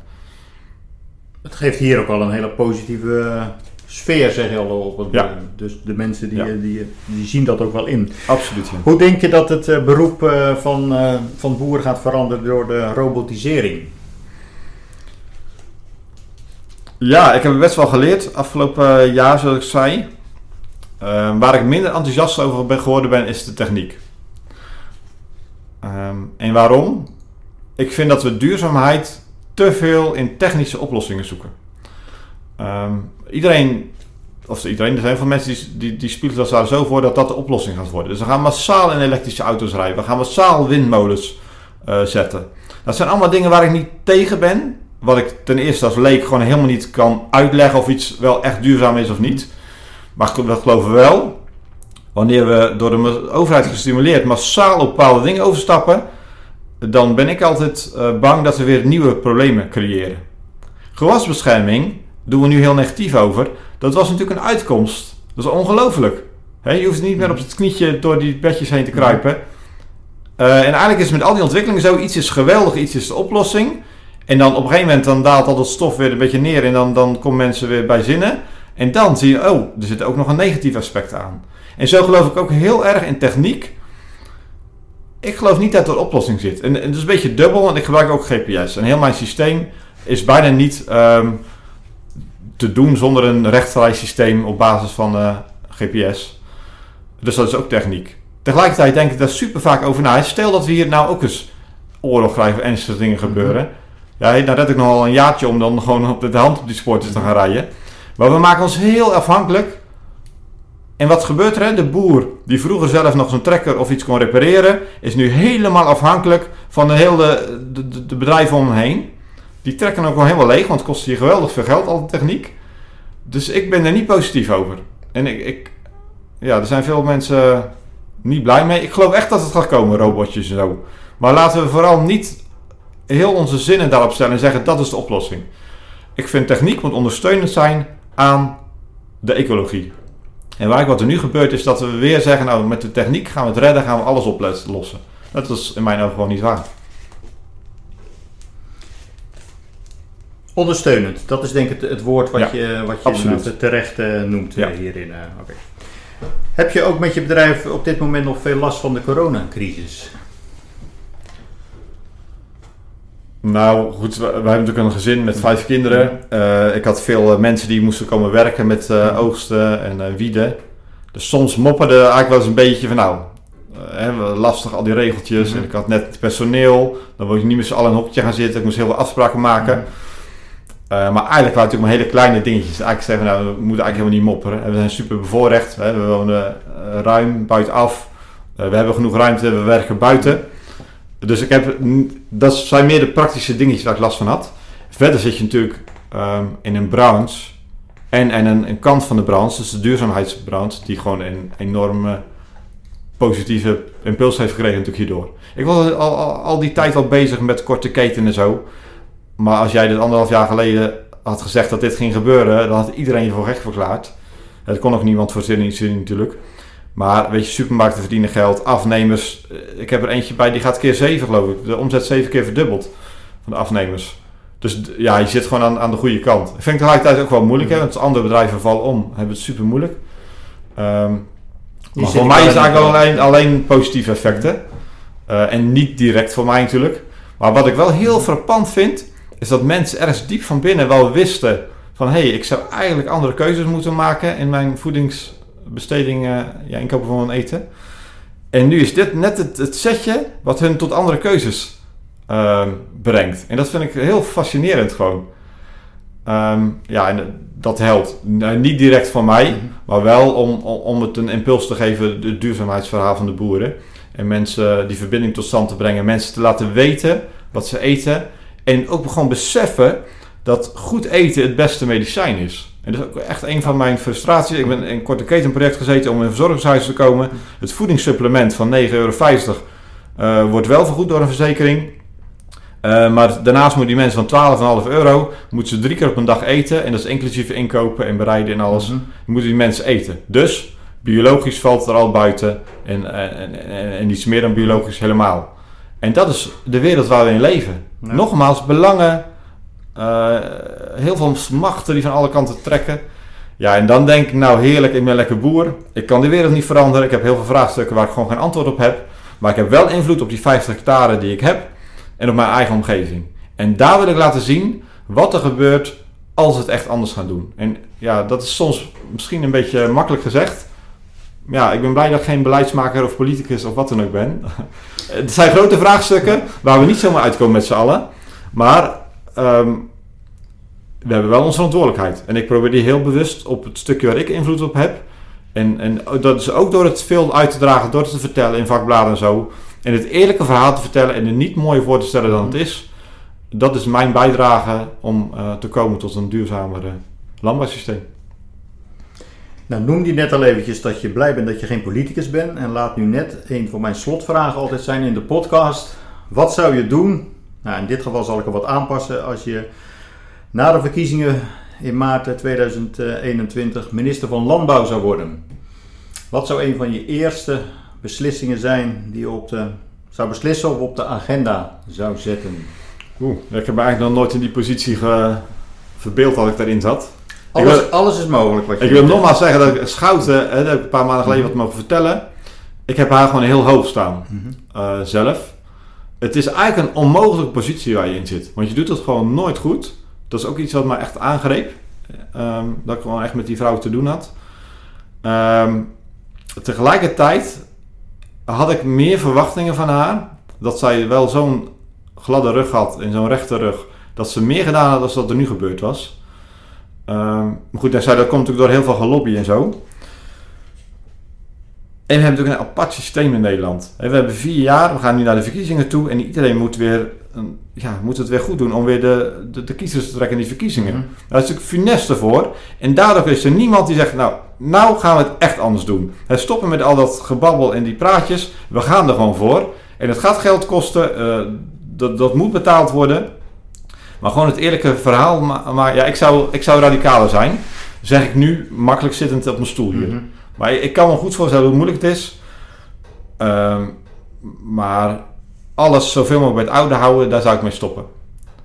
Het geeft hier ook al een hele positieve sfeer, zeg je al op. Ja. Dus de mensen die, ja. die, die, zien dat ook wel in. Absoluut. Ja. Hoe denk je dat het beroep van, van boeren gaat veranderen door de robotisering? Ja, ik heb best wel geleerd afgelopen jaar, zoals ik zei. Ehm, waar ik minder enthousiast over ben geworden ben, is de techniek. Ehm, en waarom? Ik vind dat we duurzaamheid te veel in technische oplossingen zoeken. Ehm, iedereen, of iedereen, er zijn veel mensen die, die, die spiegelen daar zo voor dat dat de oplossing gaat worden. Dus we gaan massaal in elektrische auto's rijden. We gaan massaal windmolens eh, zetten. Dat zijn allemaal dingen waar ik niet tegen ben. Wat ik ten eerste als leek gewoon helemaal niet kan uitleggen of iets wel echt duurzaam is of niet. Maar we geloven wel, wanneer we door de overheid gestimuleerd massaal op bepaalde dingen overstappen, dan ben ik altijd uh, bang dat we weer nieuwe problemen creëren. Gewasbescherming doen we nu heel negatief over. Dat was natuurlijk een uitkomst. Dat is ongelooflijk. je hoeft niet meer op het knietje door die bedjes heen te kruipen. Uh, en eigenlijk is met al die ontwikkelingen zo, iets is geweldig, iets is de oplossing. En dan op een gegeven moment dan daalt al dat stof weer een beetje neer en dan, dan komen mensen weer bij zinnen. En dan zie je, oh, er zit ook nog een negatief aspect aan. En zo geloof ik ook heel erg in techniek. Ik geloof niet dat er een oplossing zit. En, het is een beetje dubbel, want ik gebruik ook GPS. En heel mijn systeem is bijna niet ehm, te doen zonder een rechtvrij systeem op basis van uh, eh, GPS. Dus dat is ook techniek. Tegelijkertijd denk ik daar super vaak over na. Stel dat we hier nou ook eens oorlog krijgen en ernstige dingen gebeuren. Ja, dan red ik nogal een jaartje om dan gewoon op de hand op die sporten te gaan rijden. Maar we maken ons heel afhankelijk. En wat gebeurt er? De boer die vroeger zelf nog zijn trekker of iets kon repareren, is nu helemaal afhankelijk van de hele de, de, de bedrijven om hem heen. Die trekken ook wel helemaal leeg, want het kost hier geweldig veel geld, al de techniek. Dus ik ben er niet positief over. En ik, ik ja, er zijn veel mensen niet blij mee. Ik geloof echt dat het gaat komen, robotjes en zo. Maar laten we vooral niet heel onze zinnen daarop stellen en zeggen dat is de oplossing. Ik vind techniek moet ondersteunend zijn aan de ecologie. En waar wat er nu gebeurt is dat we weer zeggen, nou met de techniek gaan we het redden, gaan we alles oplossen. Dat is in mijn ogen gewoon niet waar. Ondersteunend, dat is denk ik het, het woord wat je, wat je terecht uh, noemt ja. hierin. Uh, Heb je ook met je bedrijf op dit moment nog veel last van de coronacrisis? Nou goed, we, hebben natuurlijk een gezin met vijf kinderen. Uh, ik had veel uh, mensen die moesten komen werken met uh, oogsten en wieden. Dus soms mopperde eigenlijk wel eens een beetje van nou, hè, lastig al die regeltjes. Mm -hmm. En ik had net personeel, dan wil je niet met z'n allen in een hokje gaan zitten. Ik moest heel veel afspraken maken. Mm -hmm. maar eigenlijk waren het natuurlijk maar hele kleine dingetjes. Eigenlijk zeggen we nou, we moeten eigenlijk helemaal niet mopperen. En we zijn super bevoorrecht. Hè. We wonen ruim buitenaf. we hebben genoeg ruimte, we werken buiten. Dus ik heb, dat zijn meer de praktische dingetjes waar ik last van had. Verder zit je natuurlijk um, in een branche en, en een, kant van de branche, dus de duurzaamheidsbranche, die gewoon een enorme positieve impuls heeft gekregen natuurlijk hierdoor. Ik was al, al, al, die tijd al bezig met korte keten en zo. Maar als jij dit anderhalf jaar geleden had gezegd dat dit ging gebeuren, dan had iedereen je voor gek verklaard. Het kon ook niemand voorzien natuurlijk. Maar weet je, supermarkten verdienen geld, afnemers. Eh, ik heb er eentje bij die gaat keer 7 geloof ik. De omzet 7 keer verdubbeld van de afnemers. Dus ja, je zit gewoon aan, aan de goede kant. Ik vind het tegelijkertijd ook wel moeilijk, hè, want andere bedrijven vallen om, hebben het super moeilijk. Um, maar voor mij is het eigenlijk alleen, alleen positieve effecten. Uh, en niet direct voor mij natuurlijk. Maar wat ik wel heel frappant vind, is dat mensen ergens diep van binnen wel wisten van hé, hey, ik zou eigenlijk andere keuzes moeten maken in mijn voedings besteding, ja, inkopen van een eten. En nu is dit net het, het setje wat hun tot andere keuzes uh, brengt. En dat vind ik heel fascinerend gewoon. Um, ja, en dat helpt. niet direct van mij, mhm. maar wel om, om het een impuls te geven, het duurzaamheidsverhaal van de boeren. En mensen die verbinding tot stand te brengen, mensen te laten weten wat ze eten. En ook gewoon beseffen dat goed eten het beste medicijn is. En dat is ook echt een van mijn frustraties. Ik ben in een korte ketenproject gezeten om in een verzorgingshuis te komen. Het voedingssupplement van 9,50 euro uh, wordt wel vergoed door een verzekering. Uh, maar daarnaast moeten die mensen van 12,5 euro moeten ze drie keer op een dag eten. En dat is inclusief inkopen en bereiden en alles. Mm Moeten die mensen eten. Dus biologisch valt er al buiten. En, en, en, en iets meer dan biologisch helemaal. En dat is de wereld waar we in leven. Nogmaals, belangen uh, heel veel machten die van alle kanten trekken. Ja, en dan denk ik, nou heerlijk, ik ben lekker boer. Ik kan de wereld niet veranderen. Ik heb heel veel vraagstukken waar ik gewoon geen antwoord op heb. Maar ik heb wel invloed op die 50 hectare die ik heb. En op mijn eigen omgeving. En daar wil ik laten zien wat er gebeurt als we het echt anders gaan doen. En ja, dat is soms misschien een beetje makkelijk gezegd. Ja, ik ben blij dat ik geen beleidsmaker of politicus of wat dan ook ben. <laughs> Het zijn grote vraagstukken waar we niet zomaar uitkomen met z'n allen. Maar ehm, we hebben wel onze verantwoordelijkheid. En ik probeer die heel bewust op het stukje waar ik invloed op heb. En, en dat is ook door het veel uit te dragen, door het te vertellen in vakbladen en zo. En het eerlijke verhaal te vertellen en er niet mooier voor te stellen dan het is. Dat is mijn bijdrage om uh, te komen tot een duurzamer landbouwsysteem. Nou, noemde je net al eventjes dat je blij bent dat je geen politicus bent. En laat nu net een van mijn slotvragen altijd zijn in de podcast. Wat zou je doen? Nou, in dit geval zal ik er wat aanpassen. Als je na de verkiezingen in maart 2021 minister van Landbouw zou worden. Wat zou een van je eerste beslissingen zijn die je op de, zou beslissen of op de agenda zou zetten? Oeh, ik heb me eigenlijk nog nooit in die positie verbeeld dat ik daarin zat. Alles, alles is mogelijk. Wat je ik wil nogmaals zeggen dat ik Schouten, hè, dat heb ik een paar maanden geleden wat mogen vertellen. Ik heb haar gewoon heel hoog staan mhm. eh, zelf. Het is eigenlijk een onmogelijke positie waar je in zit. Want je doet het gewoon nooit goed. Dat is ook iets wat me echt aangreep. Ehm, dat ik gewoon echt met die vrouw te doen had. Um, tegelijkertijd had ik meer verwachtingen van haar. Dat zij wel zo'n gladde rug had en zo'n rechte rug. Dat ze meer gedaan had dan dat er nu gebeurd was. Maar goed, dat komt natuurlijk door heel veel gelobby en zo. En we hebben natuurlijk een apart systeem in Nederland. We hebben vier jaar, we gaan nu naar de verkiezingen toe en iedereen moet, weer, ja, moet het weer goed doen om weer de, de, de kiezers te trekken in die verkiezingen. Mm Dat is natuurlijk funest ervoor. En daardoor is er niemand die zegt, nou, nou gaan we het echt anders doen. We stoppen met al dat gebabbel en die praatjes. We gaan er gewoon voor. En het gaat geld kosten, uh, dat, dat moet betaald worden. Maar gewoon het eerlijke verhaal, maar, ja, ik zou, ik zou radicaler zijn. Zeg ik nu, makkelijk zittend op mijn stoel hier. Mhm. Maar ik kan me goed voorstellen hoe moeilijk het is. Ehm, maar alles zoveel mogelijk bij het oude houden, daar zou ik mee stoppen.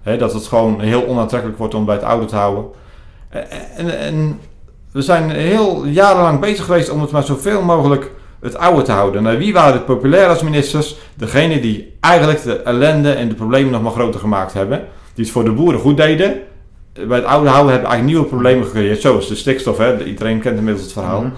dat het gewoon heel onaantrekkelijk wordt om bij het oude te houden. En, en, we zijn heel jarenlang bezig geweest om het maar zoveel mogelijk het oude te houden. Nou, wie waren het populair als ministers? Degene die eigenlijk de ellende en de problemen nog maar groter gemaakt hebben. Die het voor de boeren goed deden. Bij het oude houden hebben eigenlijk nieuwe problemen gecreëerd. Zoals de stikstof, iedereen kent inmiddels het verhaal. Mhm.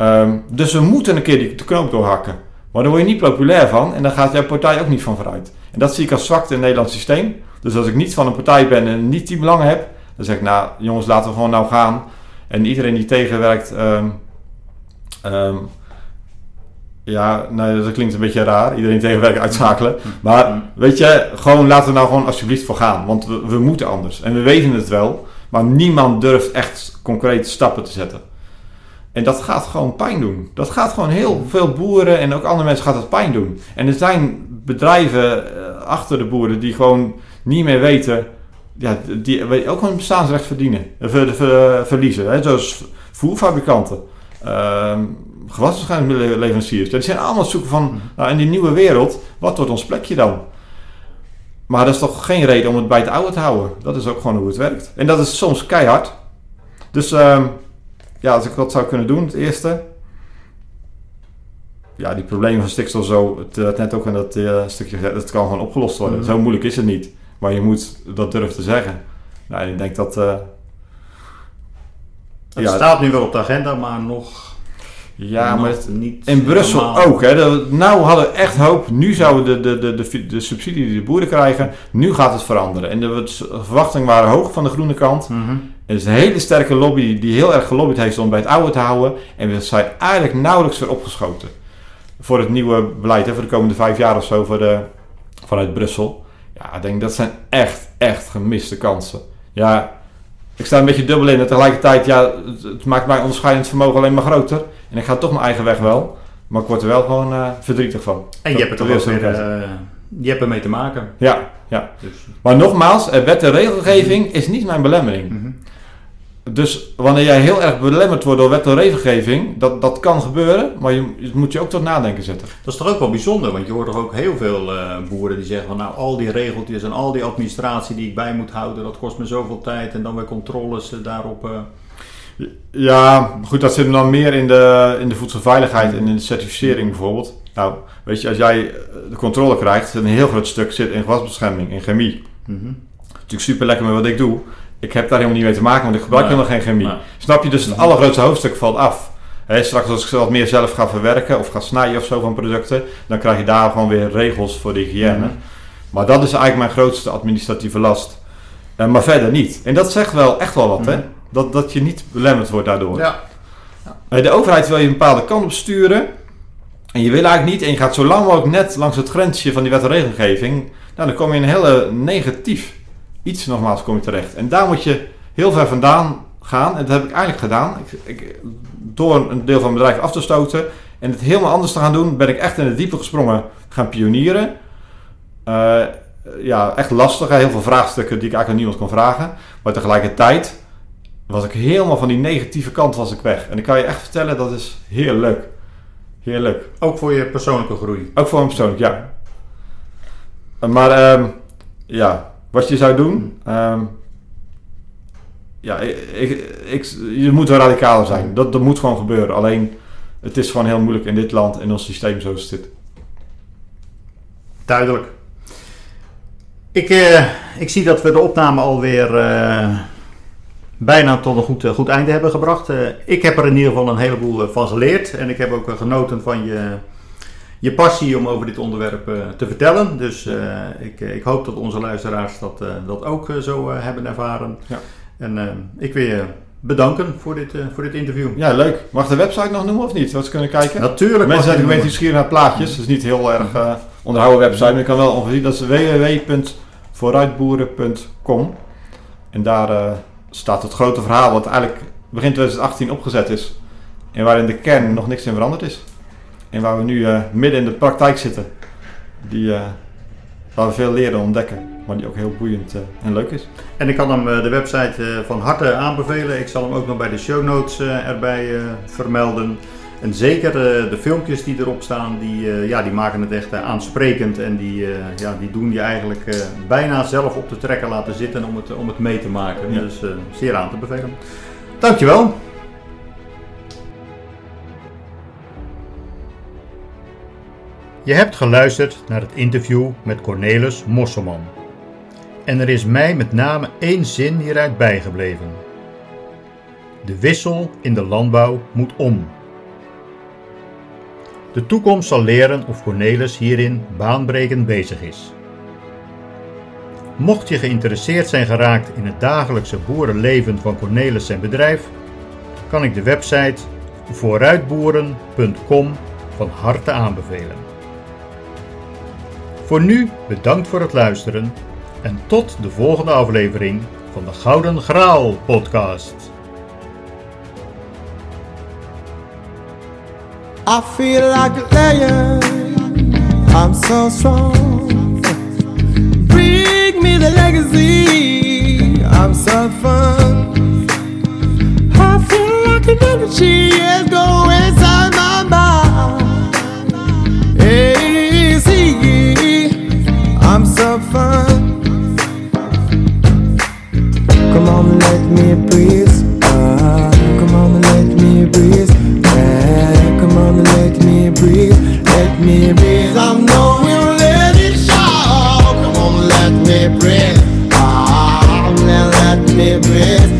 Ehm, dus we moeten een keer die, de knoop doorhakken. Maar daar word je niet populair van en dan gaat jouw partij ook niet van vooruit. En dat zie ik als zwakte in het Nederlands systeem. Dus als ik niet van een partij ben en niet die belangen heb, dan zeg ik, nou jongens, laten we gewoon nou gaan. En iedereen die tegenwerkt, um, ja, nou, dat klinkt een beetje raar. Iedereen tegenwerken uitschakelen. Maar weet je, gewoon laten we nou gewoon alsjeblieft voor gaan. Want we, we moeten anders. En we weten het wel. Maar niemand durft echt concreet stappen te zetten. En dat gaat gewoon pijn doen. Dat gaat gewoon heel veel boeren en ook andere mensen gaat het pijn doen. En er zijn bedrijven eh, achter de boeren die gewoon niet meer weten, ja, die ook een bestaansrecht verdienen, eh, ver, ver, verliezen. Hè? Zoals voerfabrikanten, uh, gewassenschuimleveranciers. Die zijn allemaal zoeken van, mhm. nou, in die nieuwe wereld, wat wordt ons plekje dan? Maar dat is toch geen reden om het bij het oude te houden. Dat is ook gewoon hoe het werkt. En dat is soms keihard. Dus... Uh, ja, als ik dat zou kunnen doen, het eerste. Ja, die problemen van stikstof zo, het, het net ook in dat uh, stukje dat kan gewoon opgelost worden. Mhm. Zo moeilijk is het niet. Maar je moet dat durven te zeggen. Nou, ik denk dat... Uh, het ja, staat nu wel op de agenda, maar nog... Ja, maar niet in Brussel ook. Hè. nou hadden we echt hoop. Nu zouden de, de, de, de, de subsidie die de boeren krijgen, nu gaat het veranderen. En de verwachtingen waren hoog van de groene kant. Mm het is een hele sterke lobby die heel erg gelobbyd heeft om bij het oude te houden. En we zijn eigenlijk nauwelijks weer opgeschoten. Voor het nieuwe beleid, hè, voor de komende vijf jaar of zo voor de, vanuit Brussel. Ja, ik denk dat zijn echt, echt gemiste kansen. Ja, ik sta een beetje dubbel in. En tegelijkertijd, ja, het, maakt mijn onderscheidend vermogen alleen maar groter. En ik ga toch mijn eigen weg wel. Maar ik word er wel gewoon uh, verdrietig van. En je hebt er ook weer, uh, je hebt ermee te maken. Ja, ja. Dus. Maar nogmaals, wet en regelgeving is niet mijn belemmering. Mm dus wanneer jij heel erg belemmerd wordt door wet en regelgeving, dat, dat kan gebeuren, maar je, moet je ook tot nadenken zetten. Dat is toch ook wel bijzonder, want je hoort toch ook heel veel uh, boeren die zeggen van nou al die regeltjes en al die administratie die ik bij moet houden, dat kost me zoveel tijd en dan weer controles uh, daarop. Uh... Ja, goed, dat zit dan meer in de, in de voedselveiligheid en in de certificering bijvoorbeeld. Nou, weet je, als jij de controle krijgt, een heel groot stuk zit in gewasbescherming, in chemie. Mm -hmm. Natuurlijk super lekker met wat ik doe. Ik heb daar helemaal niet mee te maken, want ik gebruik Nee. helemaal geen chemie. Nee. Snap je? Dus het allergrootste hoofdstuk valt af. Hè, straks als ik wat meer zelf ga verwerken of ga snijden of zo van producten, dan krijg je daar gewoon weer regels voor de hygiëne. Mhm. Maar dat is eigenlijk mijn grootste administratieve last. Eh, maar verder niet. En dat zegt wel echt wel wat, hè? Mhm. Dat, dat je niet belemmerd wordt daardoor. Ja. Eh, De overheid wil je een bepaalde kant op sturen. En je wil eigenlijk niet, en je gaat zo lang mogelijk net langs het grensje van die wet en regelgeving. Nou, dan kom je in een hele negatief iets nogmaals kom je terecht. En daar moet je heel ver vandaan gaan. En dat heb ik eigenlijk gedaan. Ik, ik, door een deel van mijn bedrijf af te stoten en het helemaal anders te gaan doen, ben ik echt in het diepe gesprongen gaan pionieren. Eh, ja, echt lastig. Heel veel vraagstukken die ik eigenlijk aan niemand kon vragen. Maar tegelijkertijd was ik helemaal van die negatieve kant was ik weg. En ik kan je echt vertellen, dat is heerlijk. Heerlijk. Ook voor je persoonlijke groei. Ook voor me persoonlijk, ja. Maar ehm, ja, wat je zou doen. ehm, ja, ik, ik, ik- je moet wel radicaler zijn. Dat, dat moet gewoon gebeuren. Alleen, het is gewoon heel moeilijk in dit land, in ons systeem zoals het zit. Duidelijk. Ik, eh, ik zie dat we de opname alweer eh bijna tot een goed, eh, goed einde hebben gebracht. Ik heb er in ieder geval een heleboel van geleerd. En ik heb ook genoten van je, je passie om over dit onderwerp eh, te vertellen. Dus eh, ik, eh, ik hoop dat onze luisteraars dat, dat ook zo hebben ervaren. Ja. En ik wil je bedanken voor dit, voor dit interview. Ja, leuk. Mag de website nog noemen of niet? Wat ze kunnen kijken? Natuurlijk. Mensen zijn een beetje nieuwsgierig naar plaatjes. Dat is niet heel erg onderhouden website. Maar je kan wel ongeveer zien. Dat is www.vooruitboeren.com. En daar staat het grote verhaal wat eigenlijk begin 2018 opgezet is. En waarin de kern nog niks in veranderd is. En waar we nu eh, midden in de praktijk zitten. Die, eh, waar we veel leren en ontdekken. Maar die ook heel boeiend eh, en leuk is. En ik kan hem de website van harte aanbevelen. Ik zal hem ook nog bij de show notes erbij vermelden. En zeker de filmpjes die erop staan, die, ja, die maken het echt aansprekend. En die, ja, die doen je eigenlijk bijna zelf op de trekker laten zitten om het, om het mee te maken. Ja. Dus zeer aan te bevelen. Dankjewel. Je hebt geluisterd naar het interview met Cornelis Mosselman. En er is mij met name één zin hieruit bijgebleven. De wissel in de landbouw moet om. De toekomst zal leren of Cornelis hierin baanbrekend bezig is. Mocht je geïnteresseerd zijn geraakt in het dagelijkse boerenleven van Cornelis zijn bedrijf, kan ik de website vooruitboeren.com van harte aanbevelen. Voor nu bedankt voor het luisteren en tot de volgende aflevering van de Gouden Graal podcast. I feel like a lion. I'm so strong. Bring me the legacy. I'm so fun. I feel like an energy is going inside my mind. have fun. Come on, let me breathe. Uh, come on, let me breathe. Yeah, come on, let me breathe. Let me breathe. I know we'll let it show. Come on, let me breathe. Ah, uh, let me breathe.